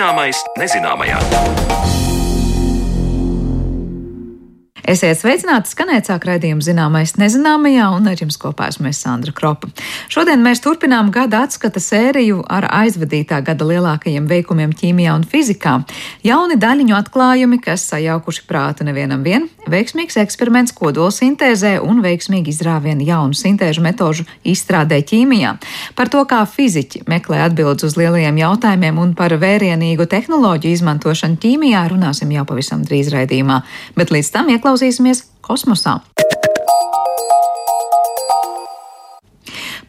Zināmais nezināmajā. Esiet sveicināti skanēt sāk raidījumu zināmais nezināmajā, un ar jums kopā esmu es Sandra Kropa. Šodien mēs turpinām gada atskata sēriju ar aizvadītā gada lielākajiem veikumiem ķīmijā un fizikā. Jauni daļiņu atklājumi, kas sajaukuši prātu nevienam vien, veiksmīgs eksperiments kodolsintēzē un veiksmīgi izrāviena jaunu sintēžu metožu izstrādē ķīmijā. Par to, kā fiziķi meklē atbildes uz lielajiem jautājumiem un par vērienīgu tehnoloģiju izmantošanu ķīmijā runāsim jau pavisam drīz raidījumā. Bet līdz tam ieklausīsimies ieklausīsimies kosmosā.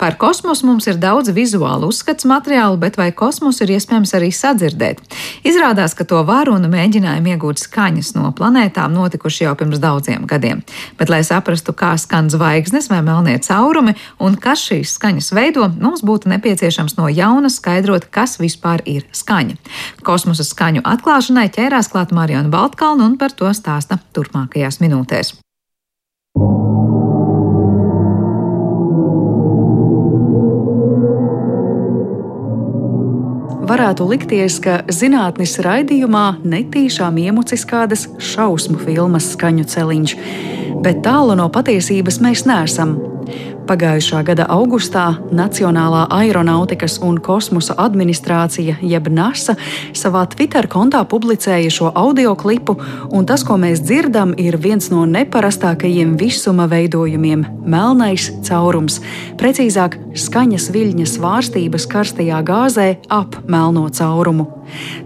Par kosmosu mums ir daudz vizuālu uzskats materiālu, bet vai kosmosu ir iespējams arī sadzirdēt? Izrādās, ka to var un mēģinājumi iegūt skaņas no planētām notikuši jau pirms daudziem gadiem. Bet, lai saprastu, kā skan zvaigznes vai melnie caurumi un kas šīs skaņas veido, mums būtu nepieciešams no jauna skaidrot, kas vispār ir skaņa. Kosmosa skaņu atklāšanai ķērās klāt Marijana Baltkalna un par to stāsta turpmākajās minūtēs. Varētu likties, ka zinātnis raidījumā netīšām iemucis kādas šausmu filmas skaņu celiņš, bet tālu no patiesības mēs neesam. Pagājušā gada augustā Nacionālā aeronautikas un kosmosa administrācija, jeb NASA, savā Twitter kontā publicēja šo audio klipu, un tas, ko mēs dzirdam, ir viens no neparastākajiem visuma veidojumiem - melnais caurums. Precīzāk, skaņas viļņas svārstības karstajā gāzē ap melno caurumu.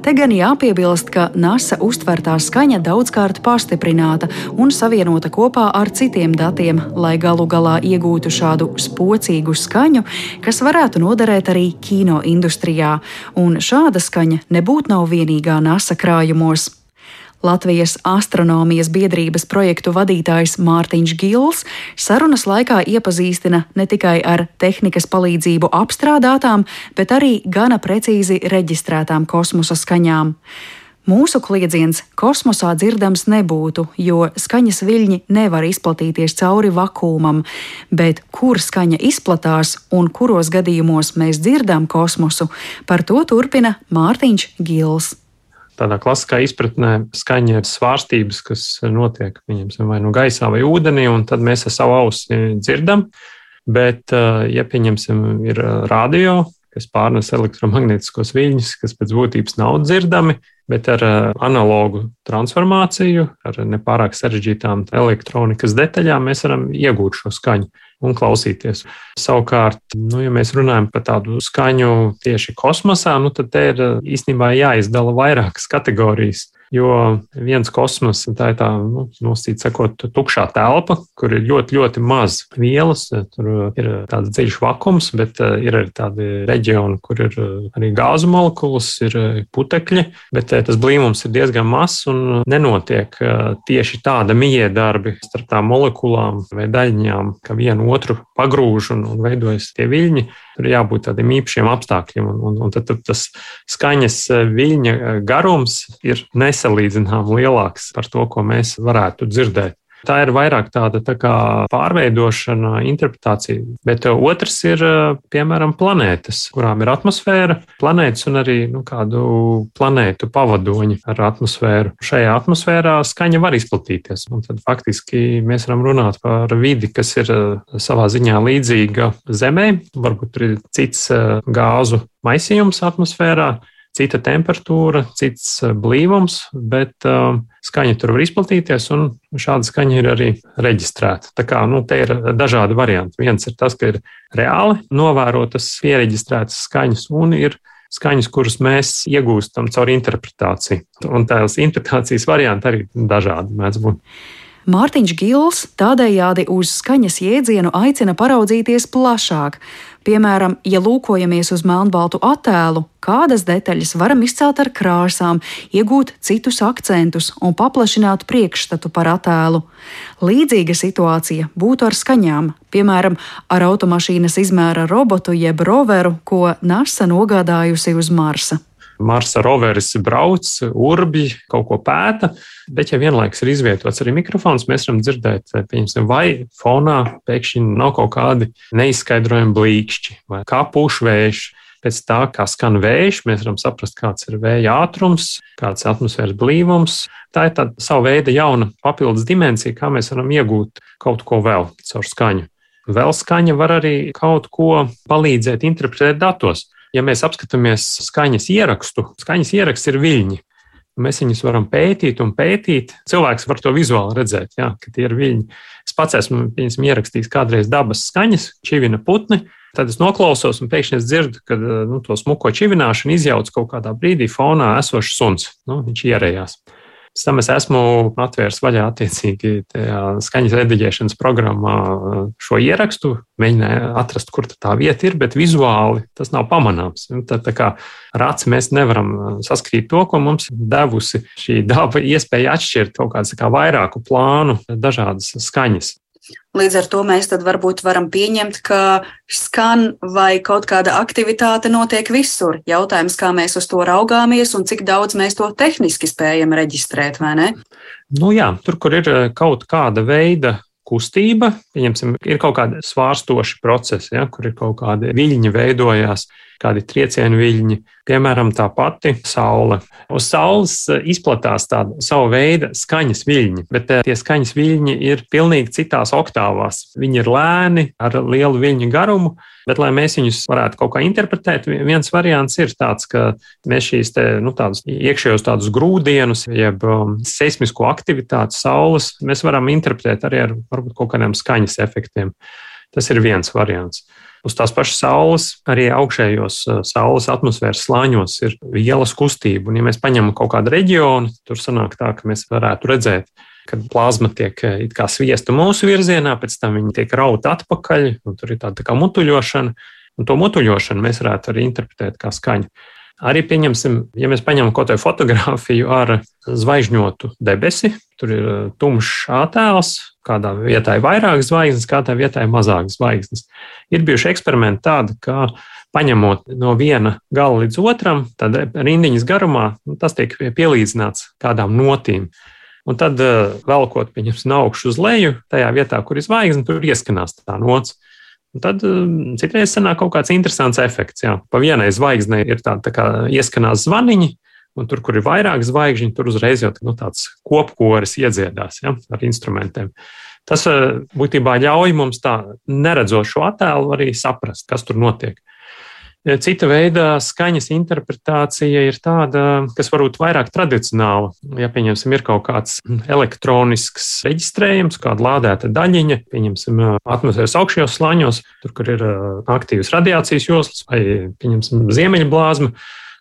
Te gan jāpiebilst, ka NASA uztvertā skaņa daudzkārt pastiprināta un savienota kopā ar citiem datiem, lai galu galā iegūtu šādu spocīgu skaņu, kas varētu noderēt arī kino industrijā, un šāda skaņa nebūtu nav vienīgā NASA krājumos. Latvijas astronomijas biedrības projektu vadītājs Mārtiņš Gils sarunas laikā iepazīstina ne tikai ar tehnikas palīdzību apstrādātām, bet arī gana precīzi reģistrētām kosmosa skaņām. Mūsu kliedziens kosmosā dzirdams nebūtu, jo skaņas viļņi nevar izplatīties cauri vakumam, bet kur skaņa izplatās un kuros gadījumos mēs dzirdam kosmosu, par to turpina Mārtiņš Gils tādā klasiskā izpratnē skaņa ir svārstības, kas notiek vai nu gaisā vai ūdenī, un tad mēs ar savu ausi dzirdam. Bet, ja pieņemsim, ir radio, kas pārnes elektromagnētiskos viļņus, kas pēc būtības nav dzirdami, bet ar analogu transformāciju, ar nepārāk sarežģītām elektronikas detaļām, mēs varam iegūt šo skaņu un klausīties. Savukārt, nu, ja mēs runājam par tādu skaņu tieši kosmosā, nu, tad te ir īstenībā jāizdala vairākas kategorijas. Jo viens kosmos, tā ir tā, nu, nosacīt sakot, tukšā telpa, kur ir ļoti, ļoti maz vielas. Tur ir tāds dziļš vakums, bet eh, ir arī tādi reģioni, kur ir eh, arī gāzu molekulas, ir eh, putekļi, bet tas blīvums ir diezgan mazs un nenotiek tieši tāda miedarbi starp tām molekulām vai daļiņām, ka vienu otru pagrūž un, un veidojas tie viļņi. Tur jābūt tādiem īpašiem apstākļiem, un, un, un tad tas skaņas viļņa garums ir nesalīdzināmāk lielāks par to, ko mēs varētu dzirdēt. Tā ir vairāk tāda tā kā pārveidošana, interpretācija. Bet uh, otrs ir, uh, piemēram, planētas, kurām ir atmosfēra, planētas un arī nu, kādu planētu pavadoņi ar atmosfēru. Šajā atmosfērā skaņa var izplatīties. Tad faktiski mēs varam runāt par vidi, kas ir uh, savā ziņā līdzīga Zemē. Varbūt ir cits gāzu maisījums atmosfērā cita temperatūra, cits eh, blīvums, bet uh, skaņa tur var izplatīties, un šāda skaņa ir arī reģistrēta. Tā kā nu, te ir dažādi varianti. Viens ir tas, ka ir reāli novērotas, pieregistrētas skaņas, un ir skaņas, kuras mēs iegūstam caur interpretāciju. Un tās interpretācijas varianti arī dažādi mēdz būt. Mārtiņš Gils tādējādi uz skaņas jēdzienu aicina paraudzīties plašāk. Piemēram, ja lūkojamies uz melnbaltu attēlu, kādas detaļas varam izcelt ar krāsām, iegūt citus akcentus un paplašināt priekšstatu par attēlu. Līdzīga situācija būtu ar skaņām, piemēram, ar automašīnas izmēra robotu jeb roveru, ko NASA nogādājusi uz Marsa. Marsa roveris brauc, urbi, kaut ko pēta, bet, ja vienlaikus ir izvietots arī mikrofons, mēs varam dzirdēt, vai fonā pēkšņi nav kaut kādi neizskaidrojami blīkšķi, vai kā puš vējš. pēc tā, kā skan vējš, mēs varam saprast, kāds ir vēja ātrums, kāds ir atmosfēras blīvums. Tā ir tāda sava veida jauna papildus dimensija, kā mēs varam iegūt kaut ko vēl caur skaņu. Vēl skaņa var arī kaut ko palīdzēt interpretēt datos. Ja mēs apskatāmies skaņas ierakstu, skaņas ieraksts ir viļņi. Mēs viņus varam pētīt un pētīt. Cilvēks var to vizuāli redzēt, jā, ka tie ir viļņi. Es pats esmu ierakstījis kādreiz dabas skaņas, čivina putni. Tad es noklausos, un pēkšņi es dzirdu, ka nu, to smuko čivināšanu izjauc kaut kādā brīdī fonā esošs suns. Nu, viņš ierējās. Pēc tam es esmu atvērs vaļā attiecīgi skaņas rediģēšanas programmā šo ierakstu, mēģināju atrast, kur tā vieta ir, bet vizuāli tas nav pamanāms. Tad, tā kā rāts mēs nevaram saskrīt to, ko mums devusi šī daba iespēja atšķirt kaut kādu kā vairāku plānu, dažādas skaņas. Līdz ar to mēs varbūt varam pieņemt, ka skan vai kaut kāda aktivitāte notiek visur. Jautājums, kā mēs uz to raugāmies un cik daudz mēs to tehniski spējam reģistrēt, vai ne? Nu jā, tur, kur ir eh, kaut kāda veida kustība, pieņemsim, ir kaut kādi svārstoši procesi, ja, kur ir kaut kādi viļņi veidojās, kādi triecienu viļņi, piemēram, tā pati saule. Uz saules eh, izplatās tāda sava veida skaņas viļņi, bet eh, tie skaņas viļņi ir pilnīgi citās oktāvās. Viņi ir lēni, ar lielu viļņu garumu, bet, lai mēs viņus varētu kaut kā interpretēt, viens variants ir tāds, ka mēs šīs te, nu, tādus iekšējos tādus grūdienus, jeb um, seismisko aktivitāti saules, mēs varam interpretēt arī ar varbūt kaut kādiem skaņas efektiem. Tas ir viens variants. Uz tās pašas saules, arī augšējos uh, saules atmosfēras slāņos ir vielas kustība. Un, ja mēs paņemam kaut kādu reģionu, tur sanāk tā, ka mēs varētu redzēt, kad plazma tiek kā sviesta mūsu virzienā, pēc tam viņa tiek rauta atpakaļ, un tur ir tāda tā kā mutuļošana. Un to mutuļošanu mēs varētu arī interpretēt kā skaņu. Arī pieņemsim, ja mēs paņemam kaut kādu fotografiju ar zvaigžņotu debesi, tur ir uh, tumšs attēls, kādā vietā ir vairāk zvaigznes, kādā vietā ir mazāk zvaigznes. Ir bijuši eksperimenti tādi, ka paņemot no viena gala līdz otram, tad rindiņas garumā nu, tas tiek pielīdzināts kādām notīm. Un tad, uh, velkot viņus no augšas uz leju, tajā vietā, kur ir zvaigzne, tur ieskanās tā nots. Un tad um, citreiz sanāk kaut kāds interesants efekts. Jā. Pa vienai zvaigznei ir tāda tā kā ieskanās zvaniņi, un tur, kur ir vairāk zvaigžņu, tur uzreiz jau nu, tāds kopkoris iedziedās ja, ar instrumentiem. Tas uh, būtībā ļauj mums tā neredzot šo attēlu arī saprast, kas tur notiek. Cita veida skaņas interpretācija ir tāda, kas varbūt vairāk tradicionāla. Ja, pieņemsim, ir kaut kāds elektronisks reģistrējums, kāda lādēta daļiņa, pieņemsim, atmosfēras augšējos slāņos, tur, kur ir aktīvas radiācijas joslas vai, pieņemsim, ziemeļblāzma.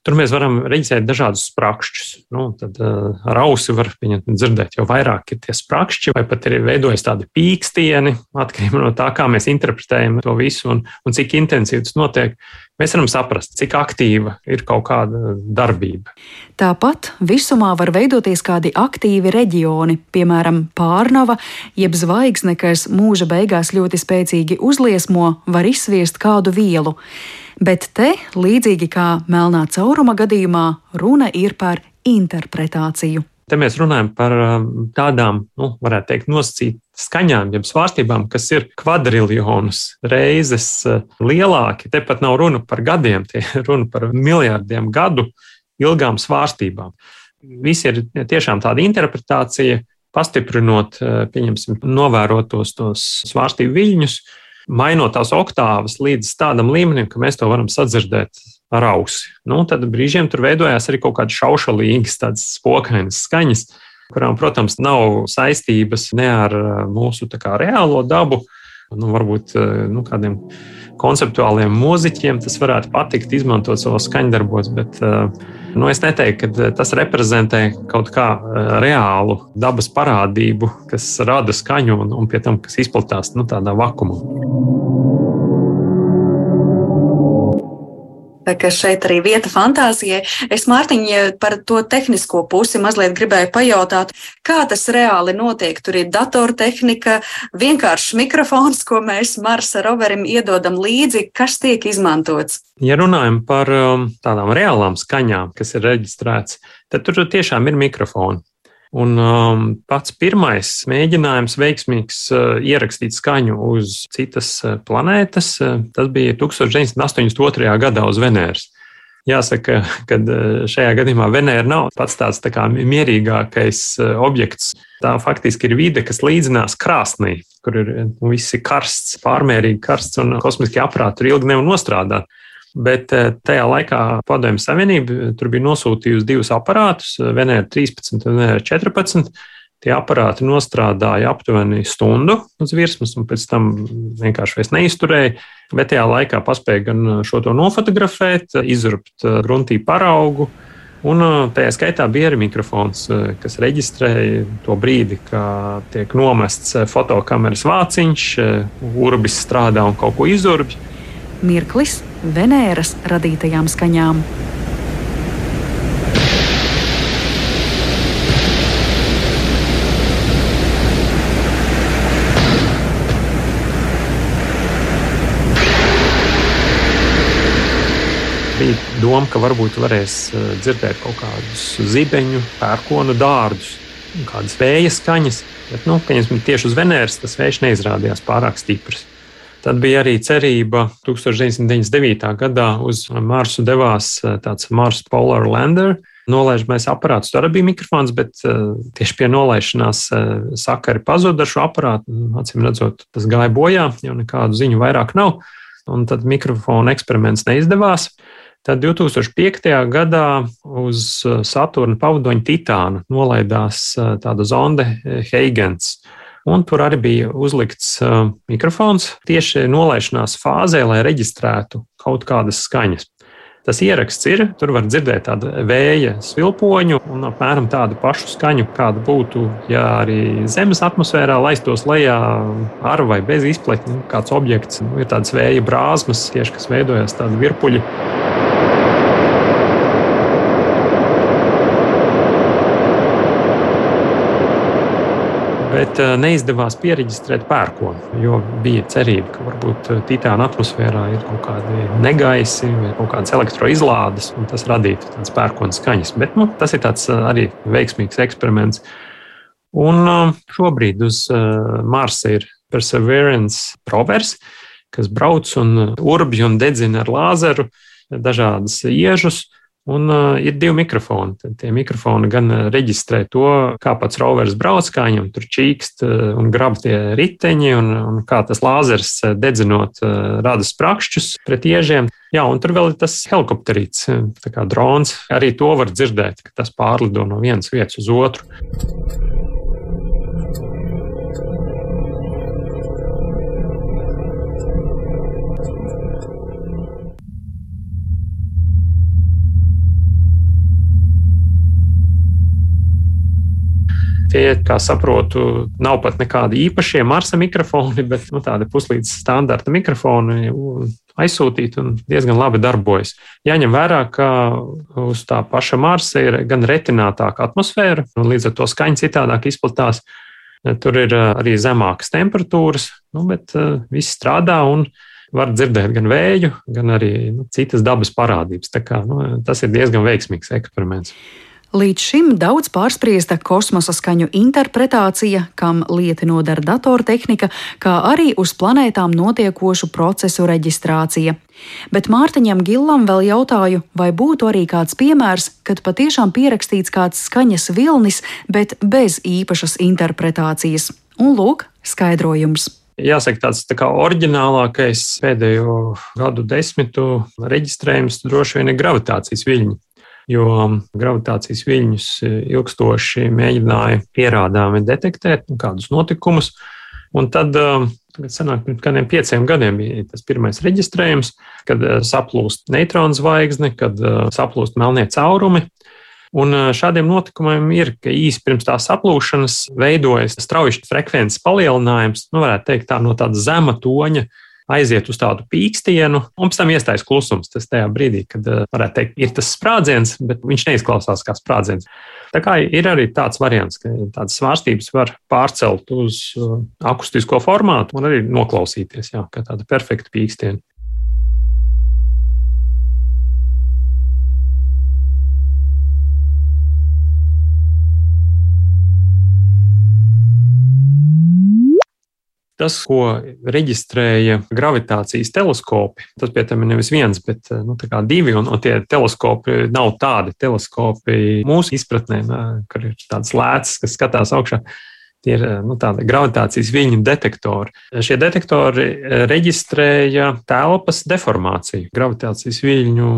Tur mēs varam reģistrēt dažādus sprakšķus. Nu, tad uh, ar ausi var dzirdēt, jo vairāk ir tie sprakšķi, vai pat ir veidojas tādi pīkstieni, atkarībā no tā, kā mēs interpretējam to visu un, un cik intensīvi tas notiek. Mēs varam saprast, cik aktīva ir kaut kāda darbība. Tāpat visumā var veidoties kādi aktīvi reģioni, piemēram, pārnava, jeb zvaigzne, kas mūža beigās ļoti spēcīgi uzliesmo, var izsviest kādu vielu. Bet te, līdzīgi kā melnā cauruma gadījumā, runa ir par interpretāciju. Te mēs runājam par um, tādām, nu, varētu teikt, nosacīt skaņām, jeb svārstībām, kas ir kvadriljonus reizes uh, lielāki. Te pat nav runa par gadiem, tie ir runa par miljardiem gadu ilgām svārstībām. Visi ir tiešām tāda interpretācija, pastiprinot, uh, pieņemsim, novērotos tos svārstību viļņus, mainot tās oktāvas līdz tādam līmenim, ka mēs to varam sadzirdēt ar ausi. Nu, tad brīžiem tur veidojās arī kaut kādas šaušalīgas, tādas spokainas skaņas, kurām, protams, nav saistības ne ar uh, mūsu kā, reālo dabu, nu, varbūt uh, nu, kādiem konceptuāliem mūziķiem tas varētu patikt, izmantot savos skaņdarbos, bet uh, nu, es neteiktu, ka tas reprezentē kaut kā reālu dabas parādību, kas rada skaņu un, un pie tam, kas izplatās nu, tādā vakumā. Ka šeit arī vieta fantāzijai. Es Mārtiņa par to tehnisko pusi mazliet gribēju pajautāt, kā tas reāli notiek. Tur ir datortehnika, vienkāršs mikrofons, ko mēs Marsa roverim iedodam līdzi, kas tiek izmantots. Ja runājam par um, tādām reālām skaņām, kas ir reģistrētas, tad tur tiešām ir mikrofoni. Un um, pats pirmais mēģinājums veiksmīgs uh, ierakstīt skaņu uz citas uh, planētas, uh, tas bija 1982. gadā uz Venēras. Jāsaka, ka uh, šajā gadījumā Venēra nav pats tāds tā kā mierīgākais uh, objekts. Tā faktiski ir vide, kas līdzinās krāsnī, kur ir nu, viss karsts, pārmērīgi karsts un kosmiskie aparāti tur ilgi nevar nostrādāt. Bet eh, tajā laikā Padomju Savienība eh, tur bija nosūtījusi divus aparātus, eh, Venēra 13 un Venēra 14. Tie aparāti nostrādāja aptuveni stundu uz virsmas, un pēc tam vienkārši vairs neizturēja. Bet tajā laikā paspēja gan šo to nofotografēt, izrupt gruntī paraugu, Un tajā skaitā bija arī mikrofons, kas reģistrēja to brīdi, kad tiek nomests fotokameras vāciņš, urbis strādā un kaut ko izurbj mirklis Venēras radītajām skaņām. bija doma, ka varbūt varēs eh, dzirdēt kaut kādus zibeņu, pērkonu dārdus, kādas vēja skaņas. Bet, nu, tieši uz Venēras tas vējš neizrādījās pārāk stiprs. Tad bija arī cerība 1999. gadā uz Marsu devās eh, tāds Mars Polar Lander. Nolaižamais aparāts tur bija mikrofons, bet uh, tieši pie nolaišanās uh, sakari pazuda ar šo aparātu. Acīm redzot, tas gāja bojā, jau nekādu ziņu vairāk nav. Un tad mikrofona eksperiments neizdevās. Tad 2005. gadā uz Saturna pavadoņa Titāna nolaidās tāda zonde Heigens. Un tur arī bija uzlikts uh, mikrofons tieši nolaišanās fāzē, lai reģistrētu kaut kādas skaņas. Tas ieraksts ir, tur var dzirdēt tādu vēja svilpoņu un apmēram tādu pašu skaņu, kāda būtu, ja arī Zemes atmosfērā laistos lejā ar vai bez izpletņa kāds objekts. Ir tādas vēja brāzmas, tieši kas veidojas tādi virpuļi. Bet eh, neizdevās pierakstīt pērkonu, jo bija cerība, ka varbūt eh, Titāna atmosfērā ir kaut kādi negaisi vai kaut kādas elektroizlādes, un tas radītu tādas pērkona skaņas. Bet nu, tas ir eh, arī veiksmīgs eksperiments. Un šobrīd uz Marsa ir Perseverance rovers, kas brauc un urbj un dedzina ar lāzeru dažādas iežus. Un uh, ir divi mikrofoni. Tad tie mikrofoni gan uh, reģistrē to, kā pats rovers brauc, kā viņam tur čīkst uh, un grab tie riteņi, un, un kā tas lāzers dedzinot uh, rada sprakšķus pret iežiem. Jā, un tur vēl ir tas helikopterīts, tā kā drons. Arī to var dzirdēt, ka tas pārlido no vienas vietas uz otru. Tie, kā saprotu, nav pat nekādi īpašie Marsa mikrofoni, bet nu, tādi puslīdz standarta mikrofoni aizsūtīti un diezgan labi darbojas. Jāņem vērā, ka uz tā paša Marsa ir gan retinātāka atmosfēra, un līdz ar to skaņa citādāk izplatās. Tur ir arī zemākas temperatūras, nu, bet uh, viss strādā un var dzirdēt gan vēju, gan arī nu, citas dabas parādības. Kā, nu, tas ir diezgan veiksmīgs eksperiments. Līdz šim daudz pārspriesta kosmosa skaņu interpretācija, kam lieti nodara datortehnika, kā arī uz planētām notiekošu procesu reģistrācija. Bet Mārtiņam Gilam vēl jautāju, vai būtu arī kāds piemērs, kad patiešām pierakstīts kāds skaņas vilnis, bet bez īpašas interpretācijas. Un lūk, skaidrojums. Jāsaka, tāds tā kā oriģinālākais pēdējo gadu desmitu reģistrējums droši vien ir gravitācijas viļņi jo gravitācijas viļņus ilgstoši mēģināja pierādāmi detektēt nu, kādus notikumus. Un tad, tagad sanāk, pirms kādiem pieciem gadiem bija tas pirmais reģistrējums, kad saplūst neutronu zvaigzne, kad saplūst melnie caurumi. Un šādiem notikumiem ir, ka īsi pirms tā saplūšanas veidojas strauji frekvences palielinājums, nu, varētu teikt, tā no tāda zema toņa aiziet uz tādu pīkstienu, un pēc tam iestājas klusums. Tas tajā brīdī, kad, eh, varētu teikt, ir tas sprādziens, bet viņš neizklausās kā sprādziens. Tā kā ir arī tāds variants, ka tādas svārstības var pārcelt uz eh, akustisko formātu un arī noklausīties, jā, kā tāda perfekta pīkstiena. Tas, ko reģistrēja gravitācijas teleskopi, tas pie tam ir nevis viens, bet nu, divi, un, un tie teleskopi nav tādi teleskopi mūsu izpratnē, kur ir tāds lēts, kas skatās augšā. Tie ir nu, tādi gravitācijas viļņu detektori. Šie detektori reģistrēja telpas deformāciju gravitācijas viļņu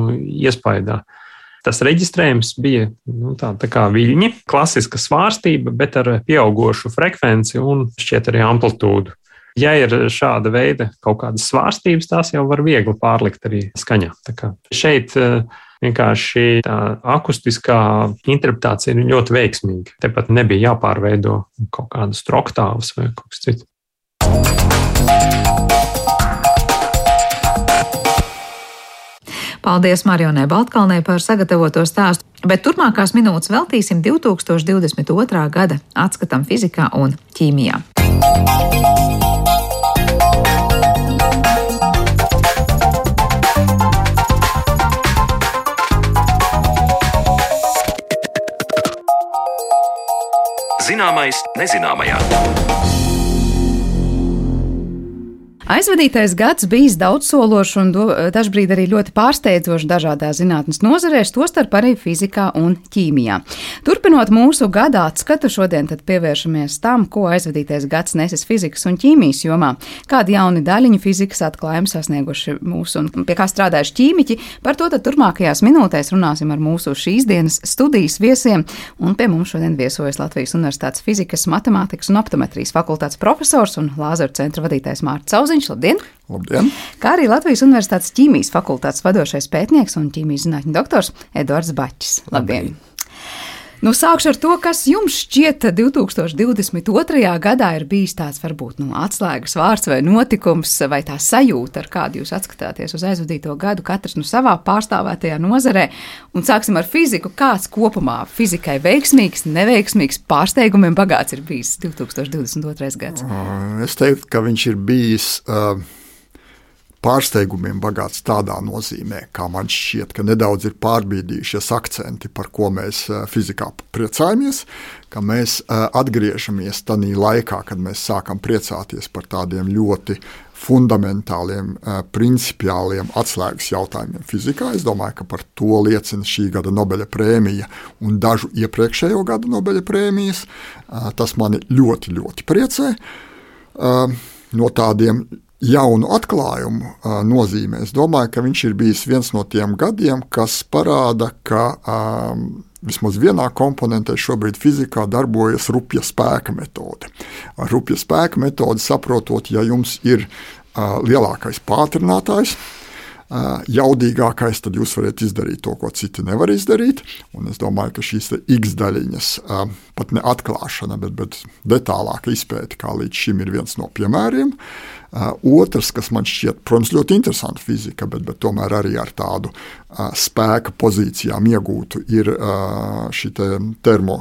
iespaidā. Tas reģistrējums bija nu, tā, tā kā viļņi, klasiska svārstība, bet ar pieaugušu frekvenci un šķiet arī amplitūdu. Ja ir šāda veida kaut kādas svārstības, tās jau var viegli pārlikt arī skaņā. Šeit uh, vienkārši tā akustiskā interpretācija ir ļoti veiksmīga. Tepat nebija jāpārveido kaut kādas troktāvas vai kaut kas cits. Paldies Marionai Baltkalnei par sagatavoto stāstu, bet turpmākās minūtes veltīsim 2022. gada atskatam fizikā un ķīmijā. Zināmais nezināmajā. Aizvadītais gads bijis daudzsološs un do, dažbrīd arī ļoti pārsteidzošs dažādās zinātnes nozarēs, tostarp arī fizikā un ķīmijā. Turpinot mūsu gada atskatu, šodien pievēršamies tam, ko aizvadītais gads nesis fizikas un ķīmijas jomā, kādi jauni daļiņu fizikas atklājumi sasnieguši mūsu un pie kā strādājuši ķīmiķi. Par to turpmākajās minūtēs runāsim ar mūsu šīs dienas studijas viesiem, un pie mums šodien viesojas Latvijas Universitātes fizikas, matemātikas un optometrijas fakultātes profesors un Lāzera centra vadītājs Mārcis Cauziņš. Kalniņš, labdien! Labdien! Kā arī Latvijas Universitātes ķīmijas fakultātes vadošais pētnieks un ķīmijas zinātņu doktors Edvards Bačs. Labdien! labdien. Nu, sākšu ar to, kas jums šķiet 2022. gadā ir bijis tāds varbūt nu, atslēgas vārds vai notikums, vai tā sajūta, ar kādu jūs atskatāties uz aizvadīto gadu, katrs nu savā pārstāvētajā nozarē. Un sāksim ar fiziku. Kāds kopumā fizikai veiksmīgs, neveiksmīgs, pārsteigumiem bagāts ir bijis 2022. gads? Es teiktu, ka viņš ir bijis. Uh pārsteigumiem bagāts tādā nozīmē, kā man šķiet, ka nedaudz ir pārbīdījušies akcenti, par ko mēs eh, fizikā priecājamies, ka mēs eh, atgriežamies tajā laikā, kad mēs sākam priecāties par tādiem ļoti fundamentāliem, eh, principiāliem atslēgas jautājumiem fizikā. Es domāju, ka par to liecina šī gada Nobeļa prēmija un dažu iepriekšējo gadu Nobeļa prēmijas. Tas mani ļoti, ļoti priecē. No tādiem jaunu atklājumu nozīmē. Es domāju, ka viņš ir bijis viens no tiem gadiem, kas parāda, ka um, vismaz vienā komponentē šobrīd fizikā darbojas rupja spēka metode. Rupja spēka metodi saprotot, ja jums ir uh, lielākais pātrinātājs, jaudīgākais, tad jūs varat izdarīt to, ko citi nevar izdarīt. Un es domāju, ka šīs X daļiņas, pat ne atklāšana, bet, bet detālāka izpēta, kā līdz šim ir viens no piemēriem. Otrs, kas man šķiet, protams, ļoti interesanti fizika, bet, bet tomēr arī ar tādu spēka pozīcijām iegūtu, ir šī te termo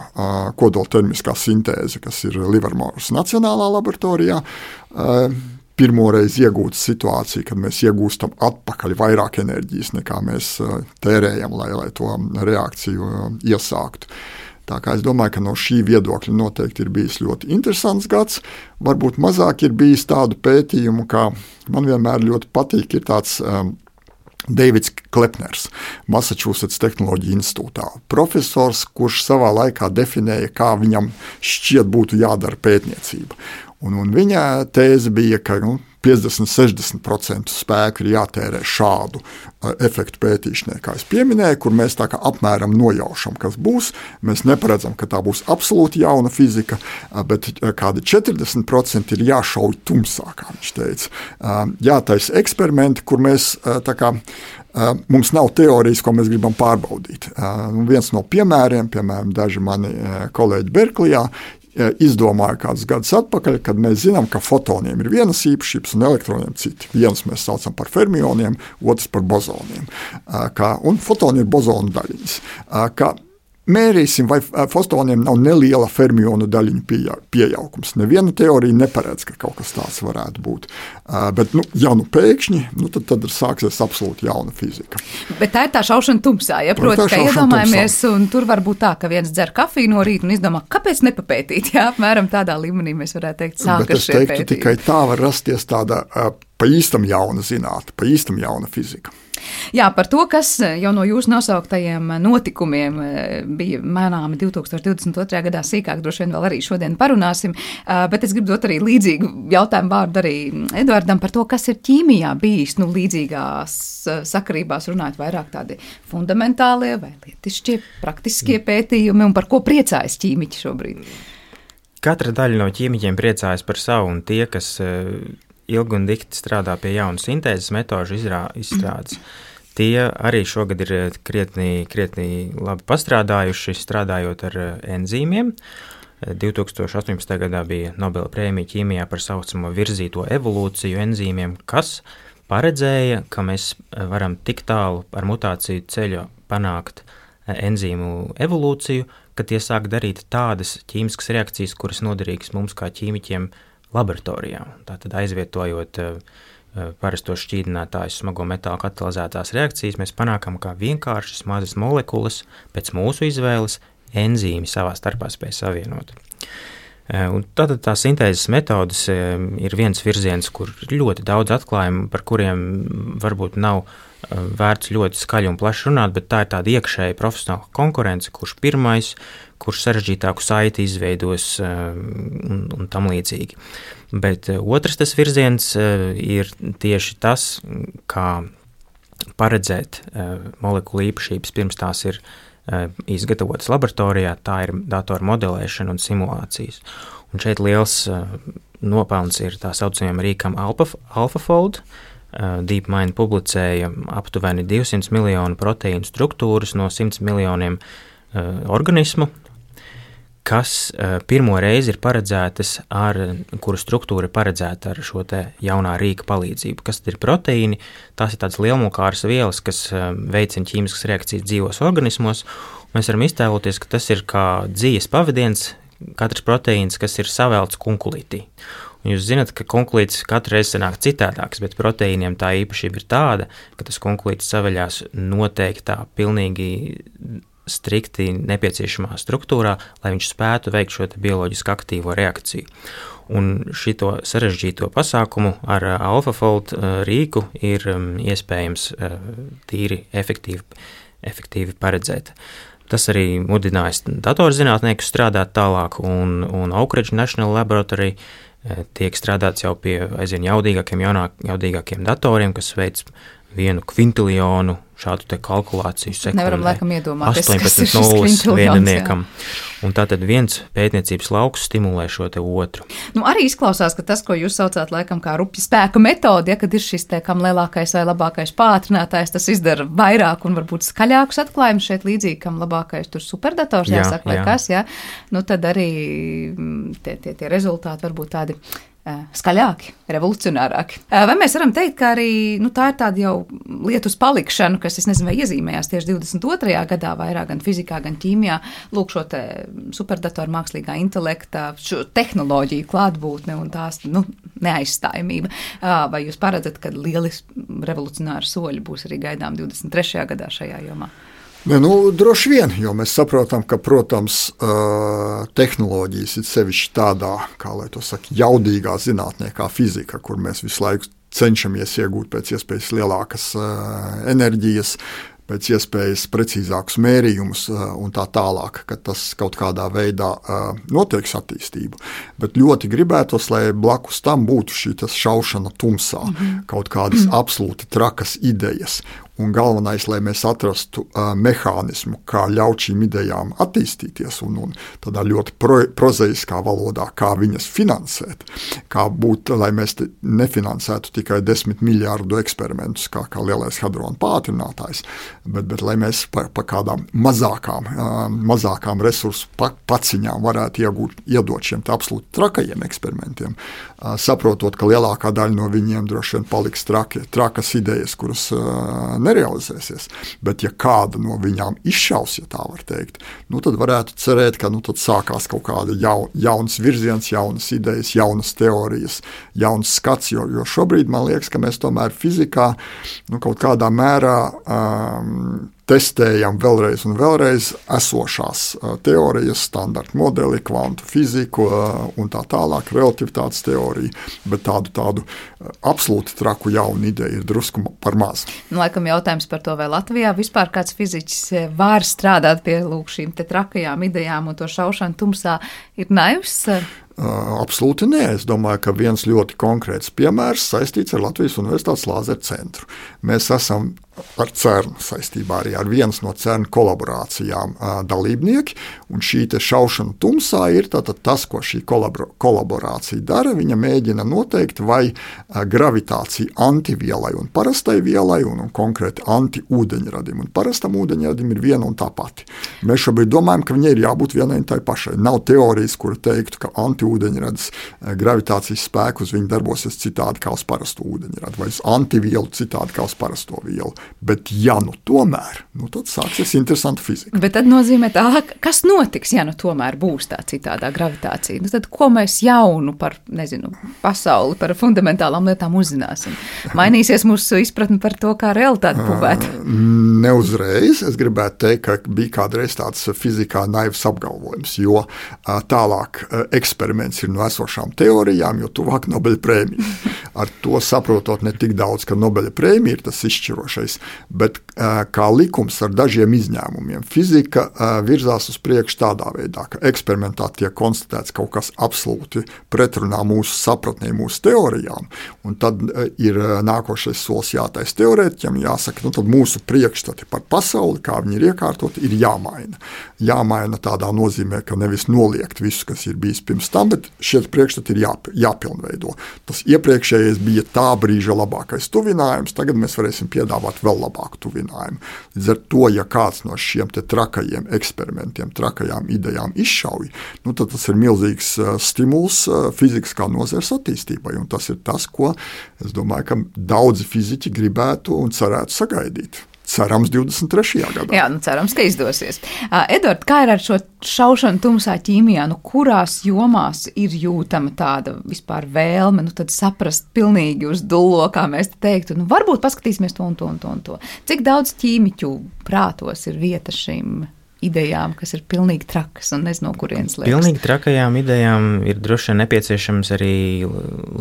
kodoltermiskā sintēze, kas ir Livermores Nacionālā laboratorijā pirmoreiz iegūta situācija, kad mēs iegūstam atpakaļ vairāk enerģijas nekā mēs uh, tērējam, lai, lai to reakciju uh, iesāktu. Tā kā es domāju, ka no šī viedokļa noteikti ir bijis ļoti interesants gads. Varbūt mazāk ir bijis tādu pētījumu, kā man vienmēr ļoti patīk, ir tāds um, Deivids Klepners, Massachusetts Tehnoloģija institūtā. Profesors, kurš savā laikā definēja, kā viņam šķiet būtu jādara pētniecība. Un, un viņa tēze bija, ka nu, 50-60% spēku ir jātērē šādu uh, efektu pētīšanai, kā jau minēju, kur mēs tā kā apmēram nojaušam, kas būs. Mēs neparedzam, ka tā būs absolūti jauna fizika, uh, bet uh, kādi 40% ir jāšauj tumsā, kā viņš teica. Jātaisa eksperimenti, kur mēs uh, kā, mums nav teorijas, ko mēs gribam pārbaudīt. Viens no piemēriem, piemēram, daži mani kolēģi Berklijā, izdomāja kādus gadus atpakaļ, kad mēs zinām, ka fotoniem ir vienas īpašības un elektroniem citi. Vienus mēs saucam par fermioniem, otrs par bozoniem. Kā, un fotoni ir bozonu daļiņas. Kā, mērīsim, vai fostoniem nav neliela fermionu daļiņu pieaugums. Neviena teorija neparedz, ka kaut kas tāds varētu būt. Bet, nu, ja nu pēkšņi, nu, tad, tad sāksies absolūti jauna fizika. Bet tā ir tā šaušana tumsā. Ja? Protams, ka iedomājamies, tumsā. un tur var būt tā, ka viens dzer kafiju no rīta un izdomā, kāpēc nepapētīt. Jā, apmēram tādā līmenī mēs varētu teikt, sākas šie pētījumi. Tikai tā var rasties tāda pa īstam jauna zinātne, pa īstam jauna fizika. Jā, par to, kas jau no jūsu nosauktajiem notikumiem eh, bija manāmi 2022. gadā, sīkāk droši vien vēl arī šodien parunāsim. Eh, bet es gribu dot arī līdzīgu jautājumu vārdu arī Edvardam par to, kas ir ķīmijā bijis nu, līdzīgās eh, sakarībās, runājot vairāk tādi fundamentālie vai lietišķie, praktiskie pētījumi un par ko priecājas ķīmiķi šobrīd. Katra daļa no ķīmiķiem priecājas par savu, un tie, kas ilgi un dikti strādā pie jaunu sintēzes metožu izstrādes. Tie arī šogad ir eh, krietni, krietni labi pastrādājuši, strādājot ar eh, enzīmiem. 2018. Eh, gadā bija Nobela prēmija ķīmijā par saucamo virzīto evolūciju enzīmiem, kas paredzēja, ka mēs varam tik tālu ar mutāciju ceļu panākt enzīmu evolūciju, ka tie sāk darīt tādas ķīmiskas reakcijas, kuras noderīgas mums kā ķīmiķiem laboratorijā. Tātad aizvietojot uh, parasto šķīdinātājus smago metālu katalizētās reakcijas, mēs panākam, ka vienkāršas mazas molekulas pēc mūsu izvēles enzīmi savā starpā spēj savienot. Uh, un tātad tā sintēzes metodas uh, ir viens virziens, kur ļoti daudz atklājumu, par kuriem varbūt nav vērts ļoti skaļi un plaši runāt, bet tā ir tāda iekšēja profesionāla konkurence, kurš pirmais kurš sarežģītāku saiti izveidos eh, un, un tam līdzīgi. Bet eh, otrs tas virziens eh, ir tieši tas, kā paredzēt molekulu īpašības pirms tās ir izgatavotas laboratorijā, tā ir datoru modelēšana un simulācijas. Un šeit liels nopelns ir tā saucamajam rīkam AlphaFold. DeepMind publicēja aptuveni 200 miljonu proteīnu struktūras no 100 miljoniem organismu kas uh, pirmo reizi ir paredzētas ar, kuru struktūra ir paredzēta ar šo te jaunā rīka palīdzību. Kas ir proteīni? Tās ir tādas lielmukāras vielas, kas uh, veicina ķīmiskas reakcijas dzīvos organismos. Mēs varam iztēloties, ka tas ir kā dzīves pavadiens, katrs proteīns, kas ir savēlts kunkulītī. Un jūs zināt, ka kunkulīts katru reizi sanāk citādāks, bet proteīniem tā īpašība ir tāda, ka tas kunkulīts saveļās noteiktā, pilnīgi strikti nepieciešamā struktūrā, lai viņš spētu veikt šo bioloģiski aktīvo reakciju. Un šo sarežģīto pasākumu ar uh, AlphaFold uh, rīku ir um, iespējams uh, tīri efektīvi, efektīvi paredzēt. Tas arī mudinājis datorzinātniekus strādāt tālāk, un, un Oak Ridge National Laboratory tiek strādāts jau pie aizvien jaudīgākiem, jaunāk, jaudīgākiem datoriem, kas veic vienu kvintilionu šādu kalkulāciju sekundē. Nevaram laikam iedomāties, 18 nulles vieniniekam. Un tātad viens pētniecības lauks stimulē šo te otru. Nu, arī izklausās, ka tas, ko jūs saucāt laikam kā rupja spēka metode, ja kad ir šis te kam lielākais vai labākais pātrinātājs, tas izdara vairāk un varbūt skaļākus atklājumus šeit līdzīgi, kam labākais tur superdators jāsaka, jā, vai jā. kas, ja? Nu, tad arī mm, tie, tie, tie rezultāti var būt tādi skaļāki, revolucionārāki. Vai mēs varam teikt, ka arī nu, tā ir tāda jau lietu uz palikšanu, kas, nezinu, vai iezīmējās tieši 22. gadā, vairāk gan fizikā, gan ķīmijā, lūk, šo superdatoru mākslīgā intelekta, šo tehnoloģiju klātbūtne un tās nu, neaizstājamība. Vai jūs paredzat, ka lieli revolucionāri soļi būs arī gaidām 23. gadā šajā jomā? Ne, nu, droši vien, jo mēs saprotam, ka, protams, tehnoloģijas ir sevišķi tādā, kā lai to saka, jaudīgā zinātnē, kā fizika, kur mēs visu laiku cenšamies iegūt pēc iespējas lielākas enerģijas, pēc iespējas precīzākus mērījumus un tā tālāk, ka tas kaut kādā veidā noteiks attīstību. Bet ļoti gribētos, lai blakus tam būtu šī šaušana tumsā, mm -hmm. kaut kādas mm -hmm. absolūti trakas idejas. Un galvenais, lai mēs atrastu uh, mehānismu, kā ļaut šīm idejām attīstīties, un, un tādā ļoti pro, prozaiskā valodā, kā viņas finansēt. Kā būt, lai mēs nefinansētu tikai desmit miljārdu eksperimentus, kā, kā lielais hadrona pātrinātājs, bet, bet lai mēs par pa kādām mazākām, uh, mazākām resursu pa, paciņām varētu iegūt, iedot šiem absolūti trakajiem eksperimentiem, uh, saprotot, ka lielākā daļa no viņiem droši vien paliks traki, trakas idejas, kuras uh, nerealizēsies. Bet, ja kāda no viņām izšaus, ja tā var teikt, nu, tad varētu cerēt, ka nu, sākās kaut kāda jau, jaunas virziens, jaunas idejas, jaunas teorijas, jauns skats. Jo, jo šobrīd man liekas, ka mēs tomēr fizikā nu, kaut kādā mērā um, testējam vēlreiz un vēlreiz esošās teorijas, standarta modeli, kvantu fiziku un tā tālāk, relativitātes teoriju, bet tādu, tādu absolūti traku jaunu ideju ir drusku par maz. Nu, laikam jautājums par to, vai Latvijā vispār kāds fiziķis var strādāt pie lūk, šīm trakajām idejām un to šaušanu tumsā, ir naivs. Absolūti nē. Es domāju, ka viens ļoti konkrēts piemērs saistīts ar Latvijas Universitātes Lāzera centru. Mēs esam ar CERN saistībā arī ar vienas no CERN kolaborācijām dalībnieki. Un šī šaušana tumsā ir tas, ko šī kolaborācija dara. Viņa mēģina noteikt, vai gravitācija antivielai un parastai vielai, un, un konkrēti antiūdeņradim un parastam ūdeņradim ir viena un tā pati. Mēs šobrīd domājam, ka viņai ir jābūt vienai un tai pašai. Nav teorijas, kur teiktu, ka antiūdeņradis gravitācijas spēku uz viņu darbosies citādi kā uz parastu ūdeņradu, vai uz antivielu citādi kā uz parasto vielu. Bet, ja nu tomēr, nu, tad sāksies interesanta fizika. Bet tad nozīmē tā, kas notiks, ja nu tomēr būs tā citādā gravitācija. Nu, tad ko mēs jaunu par, nezinu, pasauli, par fundamentālām lietām uzzināsim? Mainīsies mūsu izpratne par to, kā realitāte būvēt. Neuzreiz. Es gribētu teikt, ka bija kādreiz tāds fizikā naivs apgalvojums, jo tālāk eksperiments ir no esošām teorijām, jo tuvāk Nobela prēmija. Ar to saprotot ne tik daudz, ka Nobela prēmija ir tas izšķirošais nevis, bet kā likums ar dažiem izņēmumiem. Fizika virzās uz priekšu tādā veidā, ka eksperimentā tiek konstatēts kaut kas absolūti pretrunā mūsu sapratnē, mūsu teorijām, un tad ir nākošais solis jātaisa teorētiķiem, jāsaka, nu tad mūsu priekšstati par pasauli, kā viņi ir iekārtoti, ir jāmaina. Jāmaina tādā nozīmē, ka nevis noliegt visu, kas ir bijis pirms tam, bet šie priekšstati ir jā, jāpilnveido. Tas iepriekšējais bija tā brīža labākais tuvinājums, tagad mēs varēsim piedāvāt vēl labāku tuvinājumu. Līdz ar to, ja kāds no šiem trakajiem eksperimentiem, trakajām idejām izšauj, nu, tad tas ir milzīgs uh, stimuls uh, fizikas kā nozares attīstībai. Tas ir tas, ko es domāju, ka daudzi fiziķi gribētu un cerētu sagaidīt. Cerams, 23. gadā. Jā, nu cerams, ka izdosies. Uh, Edvards, kā ir ar šo šaušanu tumsā ķīmijā? Nu, kurās jomās ir jūtama tāda vispār vēlme nu, saprast pilnīgi uz dullo, kā mēs te teiktu? Nu, varbūt paskatīsimies to un to un to. Un to. Cik daudz ķīmiķu prātos ir vieta šīm idejām, kas ir pilnīgi trakas un nezinu, no kurienes liekas. Pilnīgi trakajām idejām ir droši vien nepieciešams arī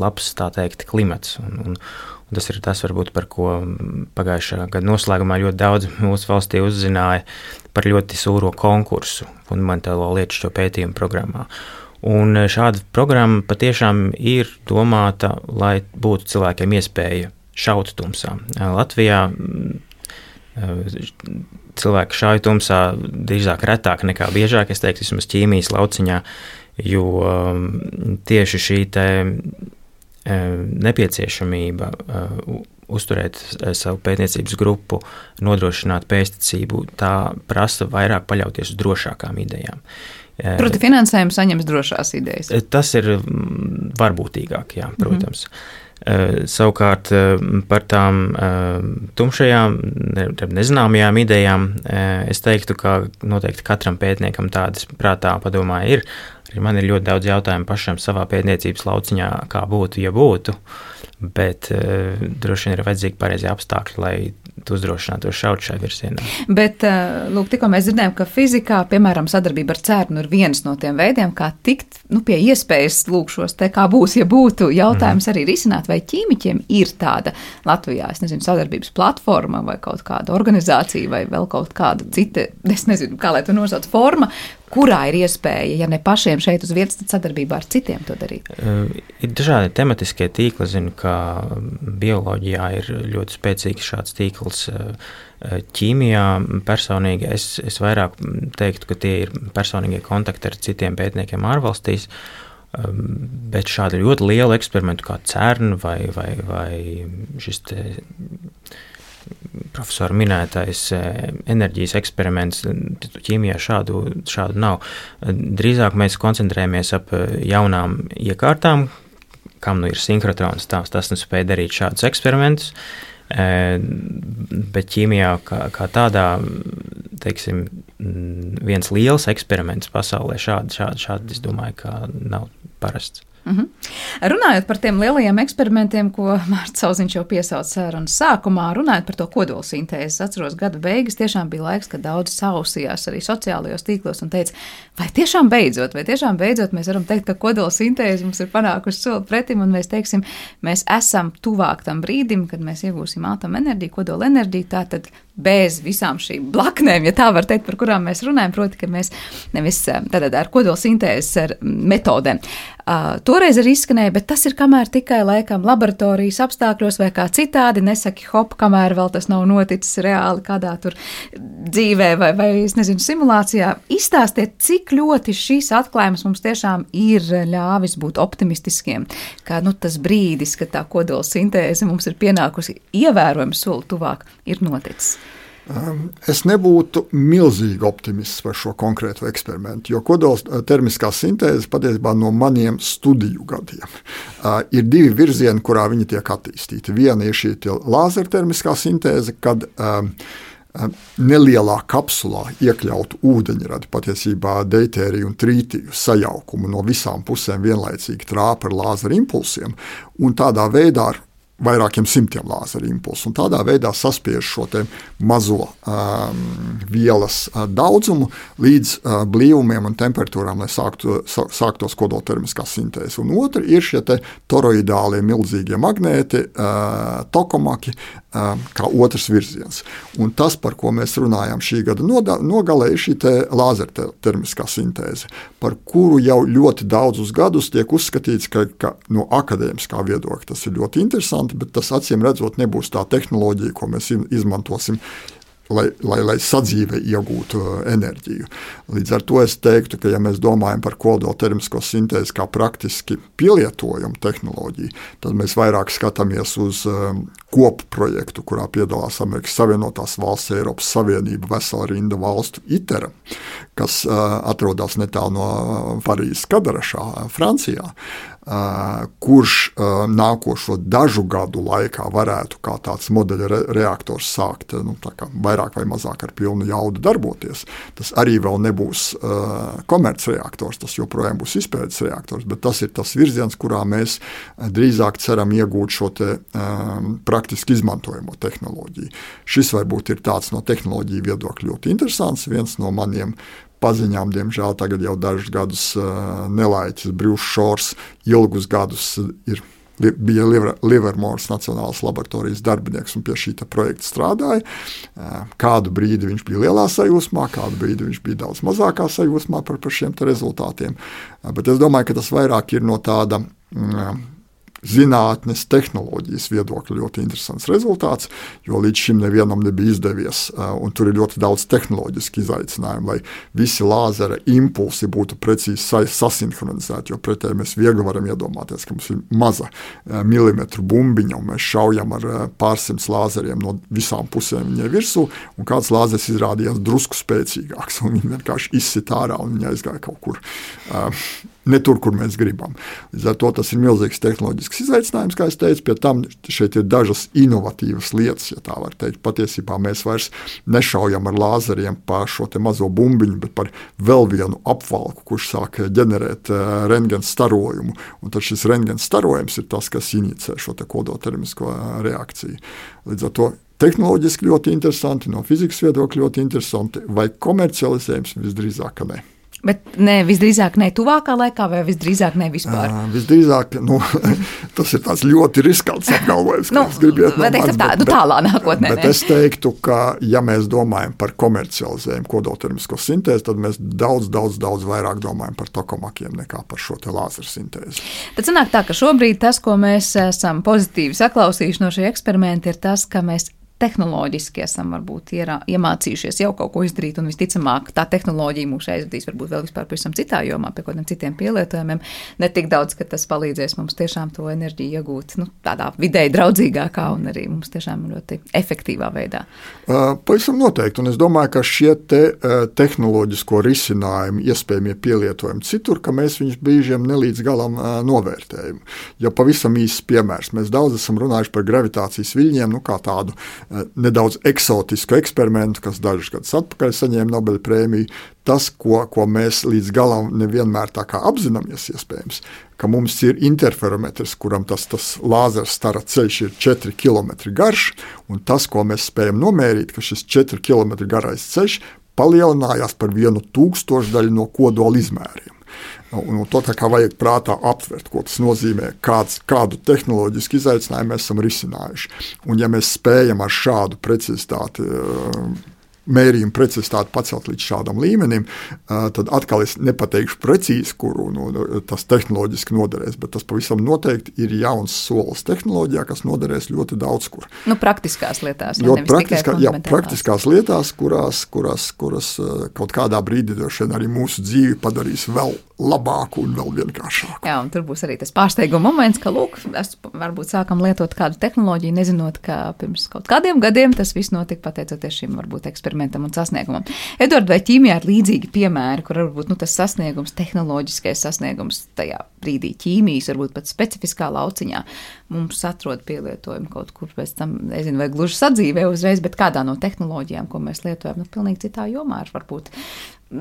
labs, tā teikt, klimats. Un, un tas ir tas, varbūt, par ko pagājušā gada noslēgumā ļoti daudz mūsu valstī uzzināja par ļoti sūro konkursu fundamentālo lietu pētījumu programmā. Un šāda programma patiešām ir domāta, lai būtu cilvēkiem iespēja šaut tumsā. Latvijā cilvēki šauj tumsā drīzāk retāk nekā biežāk, es teiktu, vismaz ķīmijas lauciņā, jo um, tieši šī te nepieciešamība uh, uzturēt uh, savu pētniecības grupu, nodrošināt pēstniecību, tā prasa vairāk paļauties uz drošākām idejām. Proti, finansējumu saņems drošās idejas. Tas ir mm, varbūtīgāk, jā, protams. Mm -hmm. Eh, savukārt eh, par tām eh, tumšajām, nezināmajām idejām es teiktu, ka noteikti katram pētniekam tādas prātā padomā ir. Arī man ir ļoti daudz jautājumu pašam savā pētniecības lauciņā, kā būtu, ja būtu. Bet droši vien ir vajadzīgi pareizie apstākļi, lai uzdrošinātos šaut šajā virzienā. Bet, uh, lūk, tikko mēs dzirdējām, ka fizikā, piemēram, sadarbība ar CERN ir viens no tiem veidiem, kā tikt nu, pie iespējas lūk šos te kā būs, ja būtu jautājums mm. arī risināt, vai ķīmiķiem ir tāda Latvijā, es nezinu, sadarbības platforma vai kaut kāda organizācija vai vēl kaut kāda cita, es nezinu, kā lai to nosauc, forma, kurā ir iespēja, ja ne pašiem šeit uz vietas, tad sadarbībā ar citiem to darīt? Ir dažādi tematiskie tīkli. Zinu, ka bioloģijā ir ļoti spēcīgs šāds tīkls. Ķīmijā personīgi es, es vairāk teiktu, ka tie ir personīgie kontakti ar citiem pētniekiem ārvalstīs. Bet šādu ļoti lielu eksperimentu kā CERN vai, vai, vai šis profesora minētais eh, enerģijas eksperiments, ķīmijā šādu, šādu nav. Drīzāk mēs koncentrējamies ap eh, jaunām iekārtām, kam nu ir sinhrotrons, tās tas nu spēj darīt šādus eksperimentus. Bet ķīmijā kā, kā tādā, teiksim, viens liels eksperiments pasaulē šādi, šādi, šādi es domāju, ka nav parasts. Mm -hmm. Runājot par tiem lielajiem eksperimentiem, ko Mārcis Kalniņš jau piesauca sarunas sākumā, runājot par to kodolsintēzi, atceros, gada beigas tiešām bija laiks, kad daudz sausījās arī sociālajos tīklos un teica, vai tiešām beidzot, vai tiešām beidzot mēs varam teikt, ka kodolsintēze mums ir panākusi soli pretim un mēs teiksim, mēs esam tuvāk tam brīdim, kad mēs iegūsim atomenerģiju, kodolenerģiju, tātad bez visām šīm blaknēm, ja tā var teikt, par kurām mēs runājam, proti, ka mēs nevis tātad ar kodolsintēzes metodēm. Uh, toreiz arī izskanēja, bet tas ir kamēr tikai laikam laboratorijas apstākļos vai kā citādi, nesaki hop, kamēr vēl tas nav noticis reāli kādā tur dzīvē vai, vai es nezinu, simulācijā. Izstāstiet, cik ļoti šīs atklājums mums tiešām ir ļāvis būt optimistiskiem, ka nu, tas brīdis, kad tā kodolsintēze mums ir pienākusi ievērojami soli tuvāk, ir noticis. Um, es nebūtu milzīgi optimists par šo konkrēto eksperimentu, jo kodola termiskā sintēze patiesībā no maniem studiju gadiem uh, ir divi virzieni, kurā viņi tiek attīstīti. Viena ir šī lāzera termiskā sintēze, kad um, um, nelielā kapsulā iekļautu ūdeņradi, patiesībā deutēriju un trītiju sajaukumu no visām pusēm vienlaicīgi trāpa ar lāzera impulsiem, un tādā veidā ar vairākiem simtiem lāzeru impulsu. Tādā veidā saspiež šo mazo um, vielas uh, daudzumu līdz uh, blīvumiem un temperatūrām, lai sāktu, sā, sāktos kodoltermiskā sintēze. Un otra ir šie toroidālie milzīgie magnēti, uh, tokamaki, uh, kā otrs virziens. Un tas, par ko mēs runājam šī gada nogalē, ir šī lāzertermiskā sintēze, par kuru jau ļoti daudzus gadus tiek uzskatīts, ka, ka no akadēmiskā viedokļa tas ir ļoti interesanti interesanti, bet tas acīm redzot nebūs tā tehnoloģija, ko mēs izmantosim. Lai, lai, lai sadzīvē iegūtu uh, enerģiju. Līdz ar to es teiktu, ka, ja mēs domājam par kodola termisko sintēzi kā praktiski pielietojamu tehnoloģiju, tad mēs vairāk skatāmies uz um, kopu projektu, kurā piedalās Amerikas Savienotās valsts, Eiropas Savienība, vesela rinda valstu ITER, kas uh, atrodas netālu no Parīzes Kadarašā, Francijā. Uh, kurš nākošo dažu gadu laikā varētu kā tāds modeļa re reaktors sākt nu, vairāk vai mazāk ar pilnu jaudu darboties. Tas arī vēl nebūs komercreaktors, tas joprojām būs izpētes reaktors, bet tas ir tas virziens, kurā mēs drīzāk ceram iegūt šo te, um, praktiski izmantojamo tehnoloģiju. Šis varbūt ir tāds no tehnoloģiju viedokļa ļoti interesants, viens no maniem paziņām, diemžēl tagad jau dažus gadus nelaiķis Brīvs Šors ilgus gadus ir bija Livermores Nacionālās laboratorijas darbinieks un pie šī projekta strādāja. Kādu brīdi viņš bija lielā sajūsmā, kādu brīdi viņš bija daudz mazākā sajūsmā par, par šiem rezultātiem. Bet es domāju, ka tas vairāk ir no tāda zinātnes, tehnoloģijas viedokļa ļoti interesants rezultāts, jo līdz šim nevienam nebija izdevies. Un tur ir ļoti daudz tehnoloģisku izaicinājumu, lai visi lāzera impulsi būtu precīzi sasinhronizēti. Jo pretēji mēs viegli varam iedomāties, ka mums ir maza milimetru bumbiņa, un mēs šaujam ar pārsimts lāzeriem no visām pusēm viņai virsū, un kāds lāzers izrādījās drusku spēcīgāks, un viņi vienkārši izsit ārā un viņi aizgāja kaut kur. Uh, ne tur, kur mēs gribam. Līdz ar to tas ir milzīgs tehnoloģisks izaicinājums, kā jau teicu. Pie tam šeit ir dažas inovatīvas lietas, ja tā var teikt. Patiesībā mēs vairs nešaujam ar lāzeriem pa šo mazo bumbiņu, bet par vēl vienu apvalku, kurš sāk ģenerēt uh, eh, rentgena starojumu. Un tad šis rentgena starojums ir tas, kas inicē šo kodotermisko uh, reakciju. Līdz ar to tehnoloģiski ļoti interesanti, no fizikas viedokļa ļoti interesanti, vai komercializējums visdrīzāk, ne. Bet ne, visdrīzāk ne tuvākā laikā, vai visdrīzāk ne vispār? Uh, visdrīzāk, nu, tas ir ļoti riskants apgalvojums. nu, gribiet, no manis, tā, nu, tālā nākotnē. Bet, bet es teiktu, ka, ja mēs domājam par komercializējumu kodoltermisko sintēzi, tad mēs daudz, daudz, daudz vairāk domājam par tokomakiem nekā par šo lāzeru sintēzi. Tad sanāk tā, ka šobrīd tas, ko mēs esam pozitīvi saklausījuši no šī eksperimenta, ir tas, ka mēs tehnoloģiski esam varbūt ierā, iemācījušies jau kaut ko izdarīt, un visticamāk tā tehnoloģija mūs aizvedīs varbūt vēl vispār pavisam citā jomā, pie kādiem citiem pielietojumiem. Ne tik daudz, ka tas palīdzēs mums tiešām to enerģiju iegūt nu, tādā vidēji draudzīgākā un arī mums tiešām ļoti efektīvā veidā. Pavisam noteikti, un es domāju, ka šie te, tehnoloģisko risinājumu iespējamie pielietojumi citur, ka mēs viņus brīžiem nelīdz galam novērtējam. Ja pavisam īsts piemērs, mēs daudz esam runājuši par gravitācijas viļņiem, nu kā tādu nedaudz eksotisku eksperimentu, kas dažus gadus atpakaļ saņēma Nobela prēmiju. Tas, ko, ko mēs līdz galam nevienmēr tā kā apzināmies, iespējams, ka mums ir interferometrs, kuram tas, tas lāzera stara ceļš ir 4 km garš, un tas, ko mēs spējam nomērīt, ka šis 4 km garais ceļš palielinājās par vienu tūkstošdaļu no kodola izmēriem. Un, un to tā kā vajag prātā aptvert, ko tas nozīmē, kāds, kādu tehnoloģisku izaicinājumu mēs esam risinājuši. Un ja mēs spējam ar šādu precizitāti mērījuma precizitāti pacelt līdz šādam līmenim, tad atkal es nepateikšu precīzi, kuru nu, tas tehnoloģiski noderēs, bet tas pavisam noteikti ir jauns solis tehnoloģijā, kas noderēs ļoti daudz kur. Nu, praktiskās lietās. Ļoti praktiskā, jā, praktiskās lietās, kurās, kurās, kuras kaut kādā brīdī arī mūsu dzīvi padarīs vēl labāku un vēl vienkāršāku. Jā, un tur būs arī tas pārsteiguma moments, ka, lūk, mēs varbūt sākam lietot kādu tehnoloģiju, nezinot, ka pirms kaut kādiem gadiem tas viss notika pateicoties šim varbūt eksperimentam un sasniegumam. Edvards, vai ķīmijā ir līdzīgi piemēri, kur varbūt nu, tas sasniegums, tehnoloģiskais sasniegums tajā brīdī ķīmijas, varbūt pat specifiskā lauciņā mums atrod pielietojumu kaut kur pēc tam, nezinu, vai gluži sadzīvē uzreiz, bet kādā no tehnoloģijām, ko mēs lietojam, nu, pilnīgi citā jomā ar varbūt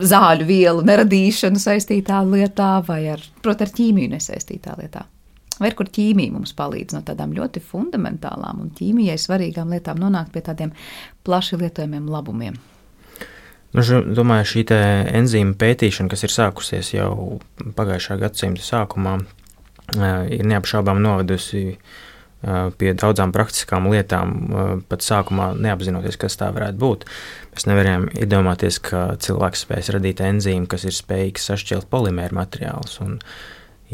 zāļu vielu neradīšanu saistītā lietā vai ar, prot, ar ķīmiju nesaistītā lietā. Vai kur ķīmija mums palīdz no tādām ļoti fundamentālām un ķīmijai svarīgām lietām nonākt pie tādiem plaši lietojamiem labumiem? Nu, domāju, šī enzīma pētīšana, kas ir sākusies jau pagājušā gadsimta sākumā, ir neapšaubām novedusi pie daudzām praktiskām lietām, pat sākumā neapzinoties, kas tā varētu būt. Mēs nevarējām iedomāties, ka cilvēks spēs radīt enzīmu, kas ir spējīgs sašķelt polimēru materiālus.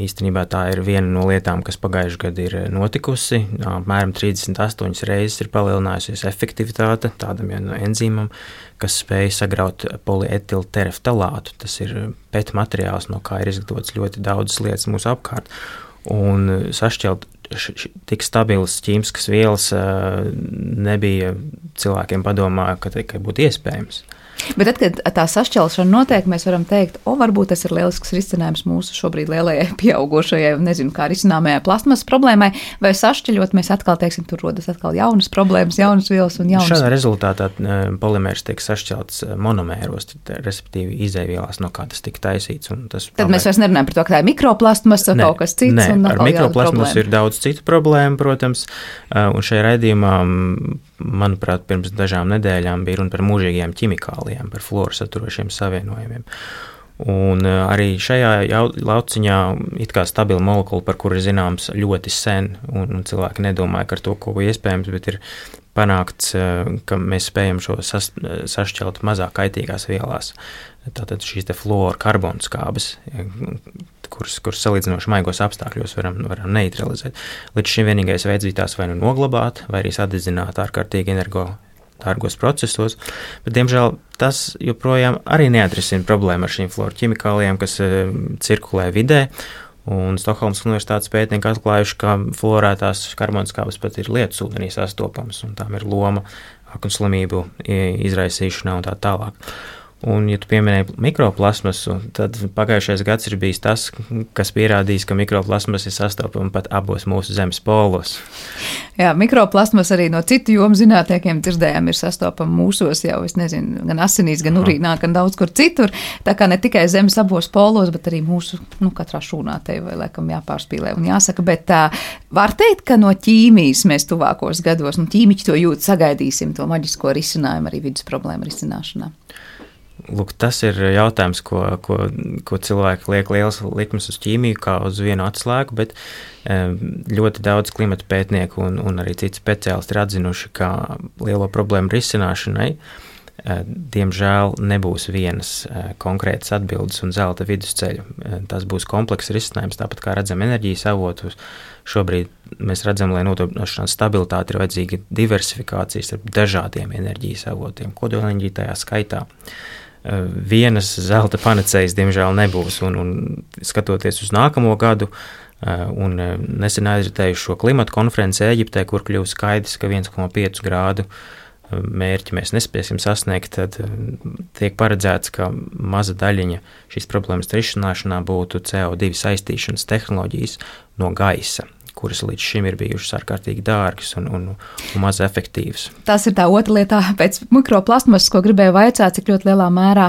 Īstenībā tā ir viena no lietām, kas pagājušajā gadā ir notikusi. Apmēram 38 reizes ir palielinājusies efektivitāte tādam no enzīmam, kas spēj sagraut polietiltereftalātu. Tas ir pēc materiāls, no kā ir izgatavots ļoti daudzas lietas mūsu apkārt. Un sašķelt tik stabilas ķīmiskas vielas nebija cilvēkiem padomā, ka tikai būtu iespējams. Bet tad, kad tā sašķelšana notiek, mēs varam teikt, o, varbūt tas ir lielisks risinājums mūsu šobrīd lielajai, pieaugušajai, nezinu, kā risināmajai plasmas problēmai, vai sašķeļot, mēs atkal, teiksim, tur rodas atkal jaunas problēmas, jaunas vielas un jaunas. Šādā rezultātā polimērs tiek sašķelts monomēros, respektīvi izēvielās, no kā tas tika taisīts. Tas Tad pamēr... mēs vairs nerunājam par to, ka tā ir mikroplasmas vai kaut kas cits. Nē, ar mikroplasmas ir daudz citu problēmu, protams, un šajā raidījumā manuprāt, pirms dažām nedēļām bija runa par mūžīgiem ķimikālijiem, par floru saturošiem savienojumiem. Un eh, arī šajā lauciņā ir kā stabila molekula, par kuru ir zināms ļoti sen, un, cilvēki nedomāja, ka ar to kaut ko iespējams, bet ir panākts, eh, ka mēs spējam šo sas, sašķelt mazāk kaitīgās vielās. Tātad šīs te fluoru karbonu skābes, kuras, kuras salīdzinoši maigos apstākļos varam, varam neutralizēt. Līdz šim vienīgais veids bija tās vai nu noglabāt, vai arī sadedzināt ārkārtīgi energo dārgos procesos, bet, diemžēl, tas joprojām arī neatrisina problēmu ar šīm floru ķimikālijām, kas uh, cirkulē vidē. Un Stokholmas Universitātes pētnieki atklājuši, ka fluorētās karbonskābes pat ir lietus ūdenī sastopamas, un tām ir loma aknu slimību izraisīšanā un tā tālāk. Un, ja tu pieminēji mikroplasmasu, tad pagājušais gads ir bijis tas, kas pierādījis, ka mikroplasmas ir sastopama pat abos mūsu zemes polos. Jā, mikroplasmas arī no citu jomu zinātniekiem dzirdējām, ir sastopama mūsos jau, es nezinu, gan asinīs, gan urīnā, gan daudz kur citur. Tā kā ne tikai zemes abos polos, bet arī mūsu, nu, katrā šūnā te vai laikam jāpārspīlē un jāsaka, bet tā var teikt, ka no ķīmijas mēs tuvākos gados, un ķīmiķi to jūt, sagaidīsim to maģisko risinājumu arī vidus problēmu risināšanā. Lūk, tas ir jautājums, ko, ko, ko cilvēki liek liels likmes uz ķīmiju, kā uz vienu atslēgu, bet ļoti daudz klimata pētnieku un, un arī citi speciālisti ir atzinuši, ka lielo problēmu risināšanai Diemžēl nebūs vienas konkrētas atbildes un zelta vidusceļa. Tas būs komplekss risinājums, tāpat kā redzam enerģijas avotus. Šobrīd mēs redzam, lai nodrošinātu stabilitāti, ir vajadzīga diversifikācija ar dažādiem enerģijas avotiem, kodolenerģija tajā skaitā. Vienas zelta panacējas, diemžēl, nebūs. Un, un skatoties uz nākamo gadu, un nesen aizritējuši šo klimatu konferenci Eģiptē, kur kļūst skaidrs, ka 1,5 grādu mērķi mēs nespēsim sasniegt, tad tiek paredzēts, ka maza daļiņa šīs problēmas risināšanā būtu CO2 saistīšanas tehnoloģijas no gaisa kuras līdz šim ir bijušas ārkārtīgi dārgas un, un, un maz efektīvas. Tas ir tā otra lieta, pēc mikroplasmasas, ko gribēju vaicāt, cik ļoti lielā mērā,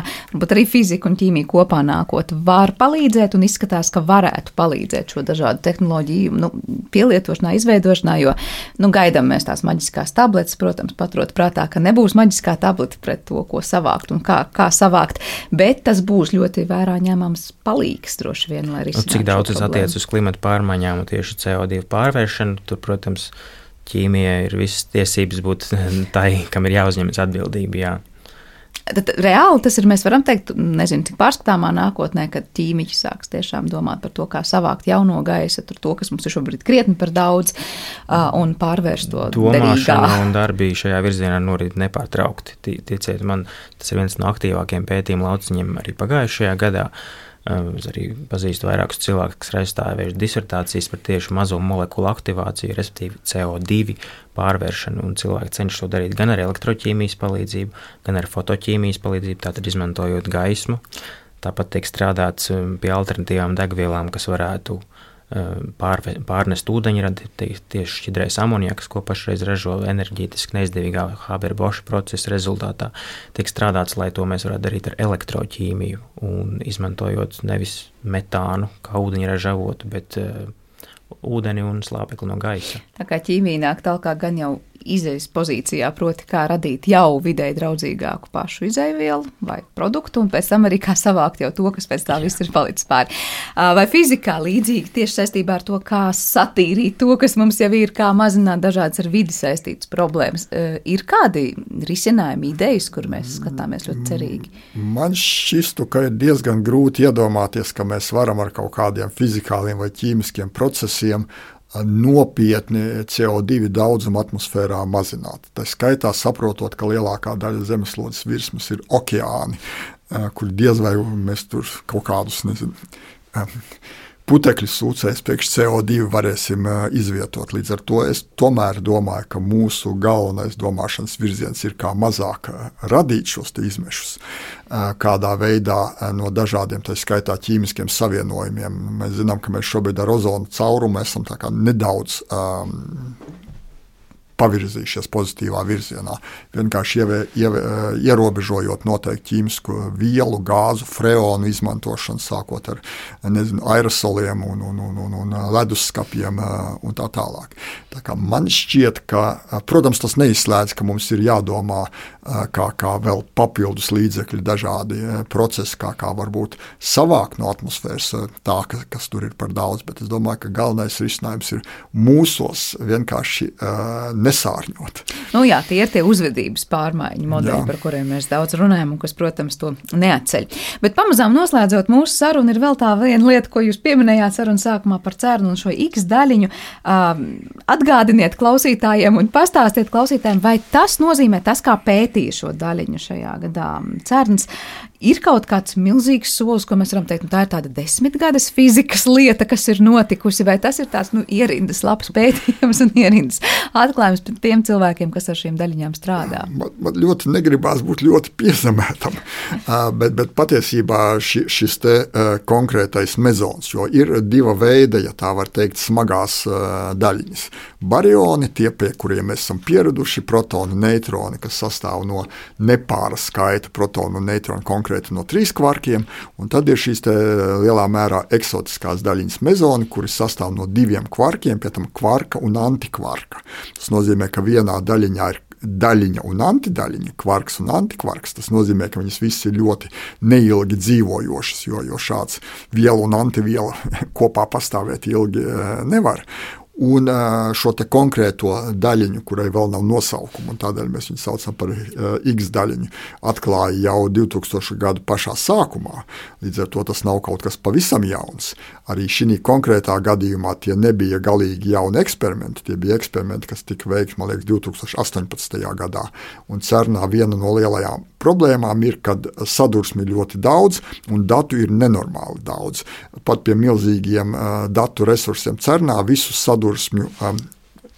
arī fizika un ķīmija kopā nākot, var palīdzēt un izskatās, ka varētu palīdzēt šo dažādu tehnoloģiju nu, pielietošanā, izveidošanā, jo nu, gaidām mēs tās maģiskās tabletes, protams, paturot prātā, ka nebūs maģiskā tableta pret to, ko savākt un kā, kā savākt, bet tas būs ļoti vērā ņemams palīgs droši vien, lai risinātu. Nu, cik daudz tas attiec uz klimatu pārmaiņām un tieši CO2 aktīvu pārvēršanu. Tur, protams, ķīmijai ir visas tiesības būt tai, kam ir jāuzņemas atbildība. Jā. Tad reāli tas ir, mēs varam teikt, nezinu, cik pārskatāmā nākotnē, kad ķīmiķi sāks tiešām domāt par to, kā savākt jauno gaisu, tur to, kas mums ir šobrīd krietni par daudz, un pārvērst to domāšanu un darbību šajā virzienā norit nepārtraukti. Ticiet man, tas ir viens no aktīvākajiem pētījumu lauciņiem arī pagājušajā gadā. Es arī pazīstu vairākus cilvēkus, kas ir aizstāvējuši disertācijas par tieši mazo molekulu aktivāciju, respektīvi CO2 pārvēršanu. Cilvēki cenšas to darīt gan ar elektroķīmijas palīdzību, gan ar fotoķīmijas palīdzību, tātad izmantojot gaismu. Tāpat tiek strādāts pie alternatīvām degvielām, kas varētu pārve, pārnest ūdeņradi, tieši šķidrais amoniaks, ko pašreiz ražo enerģētiski neizdevīgā Haber-Boša procesa rezultātā, tiek strādāts, lai to mēs varētu darīt ar elektroķīmiju un izmantojot nevis metānu kā ūdeņraža avotu, bet uh, ūdeni un slāpekli no gaisa. Tā kā ķīmija nāk tālāk gan jau izējas pozīcijā, proti, kā radīt jau vidēji draudzīgāku pašu izēvielu vai produktu, un pēc tam arī kā savākt jau to, kas pēc tā viss ir palicis pāri. Vai fizikā līdzīgi tieši saistībā ar to, kā satīrīt to, kas mums jau ir, kā mazināt dažādas ar vidi saistītas problēmas. Ir kādi risinājumi, idejas, kur mēs skatāmies ļoti cerīgi? Man šķistu, ka ir diezgan grūti iedomāties, ka mēs varam ar kaut kādiem fizikāliem vai ķīmiskiem procesiem nopietni CO2 daudzumu atmosfērā mazināt. Tā skaitā saprotot, ka lielākā daļa zemeslodes virsmas ir okeāni, eh, kur diez vai mēs tur kaut kādus nezinu, eh, putekļu sūcējus priekš CO2 varēsim izvietot. Līdz ar to es tomēr domāju, ka mūsu galvenais domāšanas virziens ir kā mazāk radīt šos izmešus, kādā veidā no dažādiem, tā skaitā ķīmiskiem savienojumiem. Mēs zinām, ka mēs šobrīd ar ozonu caurumu esam nedaudz um, pavirzījušies pozitīvā virzienā. Vienkārši ievē, ievē, ierobežojot noteikti ķīmisku vielu, gāzu, freonu izmantošanu, sākot ar nezinu, aerosoliem un, un, un, un, un leduskapiem un tā tālāk. Tā kā man šķiet, ka, protams, tas neizslēdz, ka mums ir jādomā, kā, kā vēl papildus līdzekļi, dažādi procesi, kā, kā varbūt savākt no atmosfēras tā, ka, kas tur ir par daudz. Bet es domāju, ka galvenais risinājums ir mūsos vienkārši uh, nesārņot. Nu, jā, tie ir tie uzvedības pārmaiņu modeļi, jā. par kuriem mēs daudz runājam, un kas, protams, to neatceļ. Bet pamazām noslēdzot mūsu sarunu, ir vēl tā viena lieta, ko jūs pieminējāt sarunas sākumā par cernu un šo X daļiņu. Um, atgādiniet klausītājiem un pastāstiet klausītājiem, vai tas nozīmē tas, kā pētīja šo daļiņu šajā gadā cerns, ir kaut kāds milzīgs solis, ko mēs varam teikt, nu, tā ir tāda desmitgades fizikas lieta, kas ir notikusi, vai tas ir tāds nu, ierindas labs pētījums un ierindas atklājums tiem cilvēkiem, kas ar šīm daļiņām strādā. Man, man ļoti negribās būt ļoti piezemētam, bet, bet patiesībā ši, šis te konkrētais mezons, jo ir diva veida, ja tā var teikt, smagās daļiņas. Barioni, tie, pie kuriem mēs esam pieraduši, protoni, neitroni, kas sastāv no nepāra skaita protonu un neitronu konkrēti no trīs kvarkiem, un tad ir šīs lielā mērā eksotiskās daļiņas mezoni, kuras sastāv no diviem kvarkiem, pie tam kvarka un antikvarka. Tas nozīmē, ka vienā daļiņā ir daļiņa un antidaļiņa, kvarks un antikvarks. Tas nozīmē, ka viņas visas ir ļoti neilgi dzīvojošas, jo, jo šāds viela un antiviela kopā pastāvēt ilgi eh, nevar. Un šo konkrēto daļiņu, kurai vēl nav nosaukuma, un tādēļ mēs viņu saucam par X daļiņu, atklāja jau 2000. gada pašā sākumā. Līdz ar to tas nav kaut kas pavisam jauns. Arī šī konkrētā gadījumā tie nebija galīgi jauni eksperimenti. Tie bija eksperimenti, kas tika veikti, man liekas, 2018. gadā. Un CERNā viena no lielajām problēmām ir, ka sadursmi ir ļoti daudz un datu ir nenormāli daudz. Pat pie milzīgiem datu resursiem CERNā visus sadursmju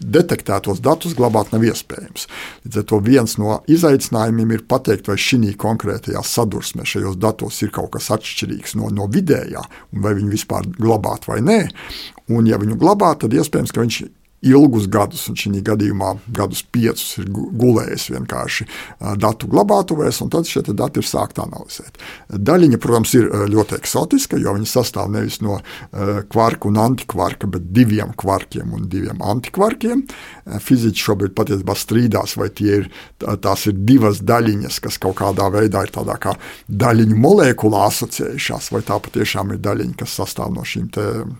detektētos datus glabāt nav iespējams. Līdz ar to viens no izaicinājumiem ir pateikt, vai šī konkrētajā sadursmē šajos datos ir kaut kas atšķirīgs no, no vidējā, un vai viņu vispār glabāt vai nē. Un, ja viņu glabā, tad iespējams, ka viņš ilgus gadus, un šī gadījumā gadus piecus ir gulējis vienkārši datu glabātuvēs, un tad šie dati ir sākti analizēt. Daļiņa, protams, ir ļoti eksotiska, jo viņa sastāv nevis no kvarka un antikvarka, bet diviem kvarkiem un diviem antikvarkiem. Fiziķi šobrīd patiesībā strīdās, vai ir, tās ir divas daļiņas, kas kaut kādā veidā ir tādā kā daļiņu molekulā asociējušās, vai tā patiešām ir daļiņa, kas sastāv no šīm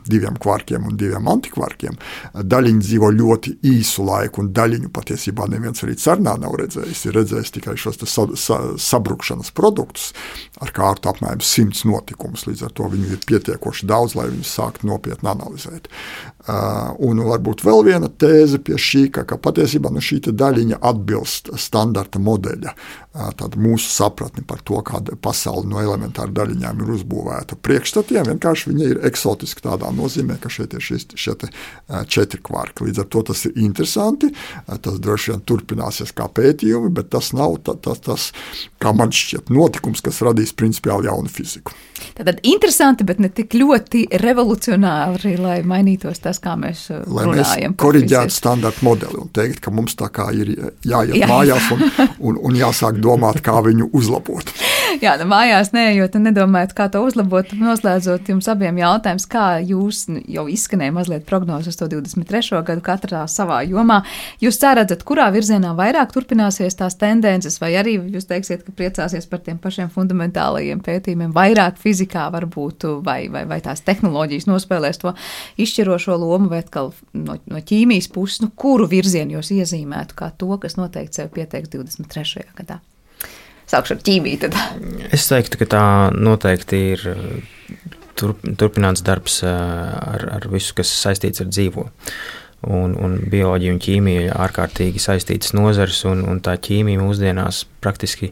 diviem kvarkiem un diviem antikvarkiem. Daļiņas piedzīvo ļoti īsu laiku, un daļiņu patiesībā neviens arī cernā nav redzējis. Ir redzējis tikai šos sa, sa, sabrukšanas produktus ar kārtu apmēram simts notikumus. Līdz ar to viņu ir pietiekoši daudz, lai viņus sāktu nopietni analizēt. Uh, un varbūt vēl viena tēze pie šī, ka, ka patiesībā nu, šī daļiņa atbilst standarta modeļa, uh, mūsu sapratni par to, kāda pasaule no elementāra daļiņām ir uzbūvēta. Priekšstatiem vienkārši viņa ir eksotiska tādā nozīmē, ka šeit ir šis, šie uh, četri kvarki. Līdz ar to tas ir interesanti, tas droši vien turpināsies kā pētījumi, bet tas nav ta, ta, tas, kā man šķiet, notikums, kas radīs principiāli jaunu fiziku. Tātad interesanti, bet ne tik ļoti revolucionāri, lai mainītos tas, kā mēs uh, lai runājam. Mēs koriģētu standarta modeli un teikt, ka mums tā kā ir jāiet Jā. mājās un, un, un jāsāk domāt, kā viņu uzlabot. Jā, nu mājās neejot un nedomājot, kā to uzlabot. Noslēdzot jums abiem jautājums, kā jūs nu, jau izskanēja mazliet prognozes uz to 23. gadu katrā savā jomā. Jūs cerat, kurā virzienā vairāk turpināsies tās tendences, vai arī jūs teiksiet, ka priecāsies par tiem pašiem fundamentālajiem pētījumiem, vairāk fizikā varbūt, vai, vai, vai tās tehnoloģijas nospēlēs to izšķirošo lomu, vai atkal no, no ķīmijas puses, nu, kuru virzienu jūs iezīmētu kā to, kas noteikti sev pieteiks 23. gadā? Sākšu ar ķīmiju. Tad. Es teiktu, ka tā noteikti ir turp, turpināts darbs ar, ar visu, kas saistīts ar dzīvo. Un, un bioloģija un ķīmija ir ārkārtīgi saistītas nozares, un, un tā ķīmija mūsdienās praktiski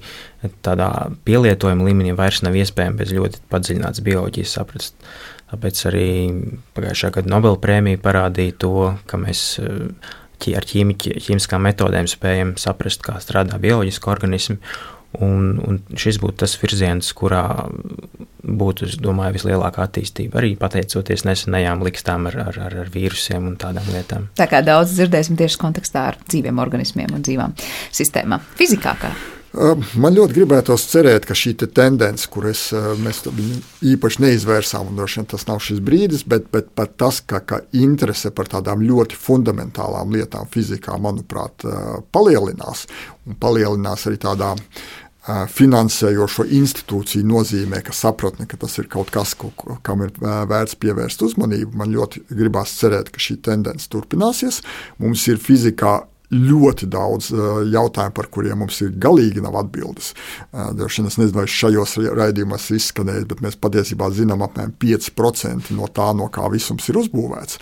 tādā pielietojuma līmenī vairs nav iespējama bez ļoti padziļinātas bioloģijas saprast. Tāpēc arī pagājušā gada Nobela prēmija parādīja to, ka mēs ar ķīmi, ķīmiskām metodēm spējam saprast, kā strādā bioloģiski organismi Un, un šis būtu tas virziens, kurā būtu, domāju, vislielākā attīstība. Arī pateicoties nesenajām likstām ar, ar, ar, ar vīrusiem un tādām lietām. Tā kā daudz dzirdēsim tieši kontekstā ar dzīviem organismiem un dzīvām sistēmām. Fizikā kā? Man ļoti gribētos cerēt, ka šī te tendence, kuras mēs īpaši neizvērsām, un droši vien tas nav šis brīdis, bet, bet pat tas, ka, ka interese par tādām ļoti fundamentālām lietām fizikā, manuprāt, palielinās, un palielinās arī tādā finansējošo institūciju nozīmē, ka sapratne, ka tas ir kaut kas, ko, kam ir vērts pievērst uzmanību. Man ļoti gribās cerēt, ka šī tendence turpināsies. Mums ir fizikā ļoti daudz jautājumu, par kuriem mums ir galīgi nav atbildes. Droši vien es nezinu, vai šajos raidījumos izskanēs, bet mēs patiesībā zinām apmēram 5% no tā, no kā visums ir uzbūvēts.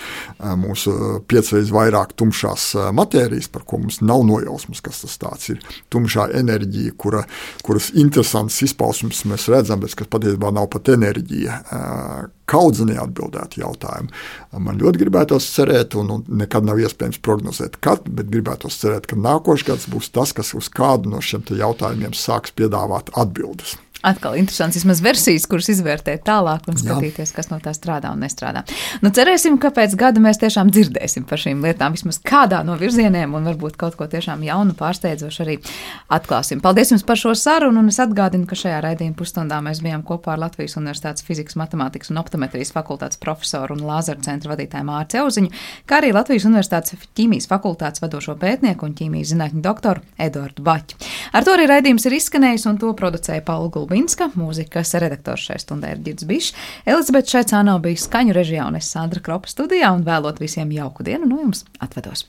Mūsu piecreiz vairāk tumšās matērijas, par ko mums nav nojausmas, kas tas ir. Tumšā enerģija, kura, kuras interesants izpausmes mēs redzam, bet kas patiesībā nav pat enerģija kaudz neatbildētu jautājumu. Man ļoti gribētos cerēt, un, un nekad nav iespējams prognozēt, kad, bet gribētos cerēt, ka nākošais gads būs tas, kas uz kādu no šiem jautājumiem sāks piedāvāt atbildes. Atkal interesants, vismaz versijas, kuras izvērtēt tālāk un skatīties, Jā. kas no tā strādā un nestrādā. Nu, cerēsim, ka pēc gada mēs tiešām dzirdēsim par šīm lietām, vismaz kādā no virzieniem, un varbūt kaut ko tiešām jaunu, pārsteidzošu arī atklāsim. Paldies jums par šo sarunu, un es atgādinu, ka šajā raidījuma pusstundā mēs bijām kopā ar Latvijas Universitātes fizikas, matemātikas un optometrijas fakultātes profesoru un Lāzara centra vadītāju Mārci Auziņu, kā arī Latvijas Universitātes ķīmijas fakultātes vadošo pētnieku un ķīmijas zinātņu doktoru Eduardu Baķu. Ar to arī raidījums ir izskanējis, un to producēja Paula Gulbinska, mūzikas redaktors šai stundai ir Girds Bišs. Elizabete Šaicāno bija skaņu režijā un es Sandra Kropa studijā, un vēlot visiem jauku dienu no jums atvedos.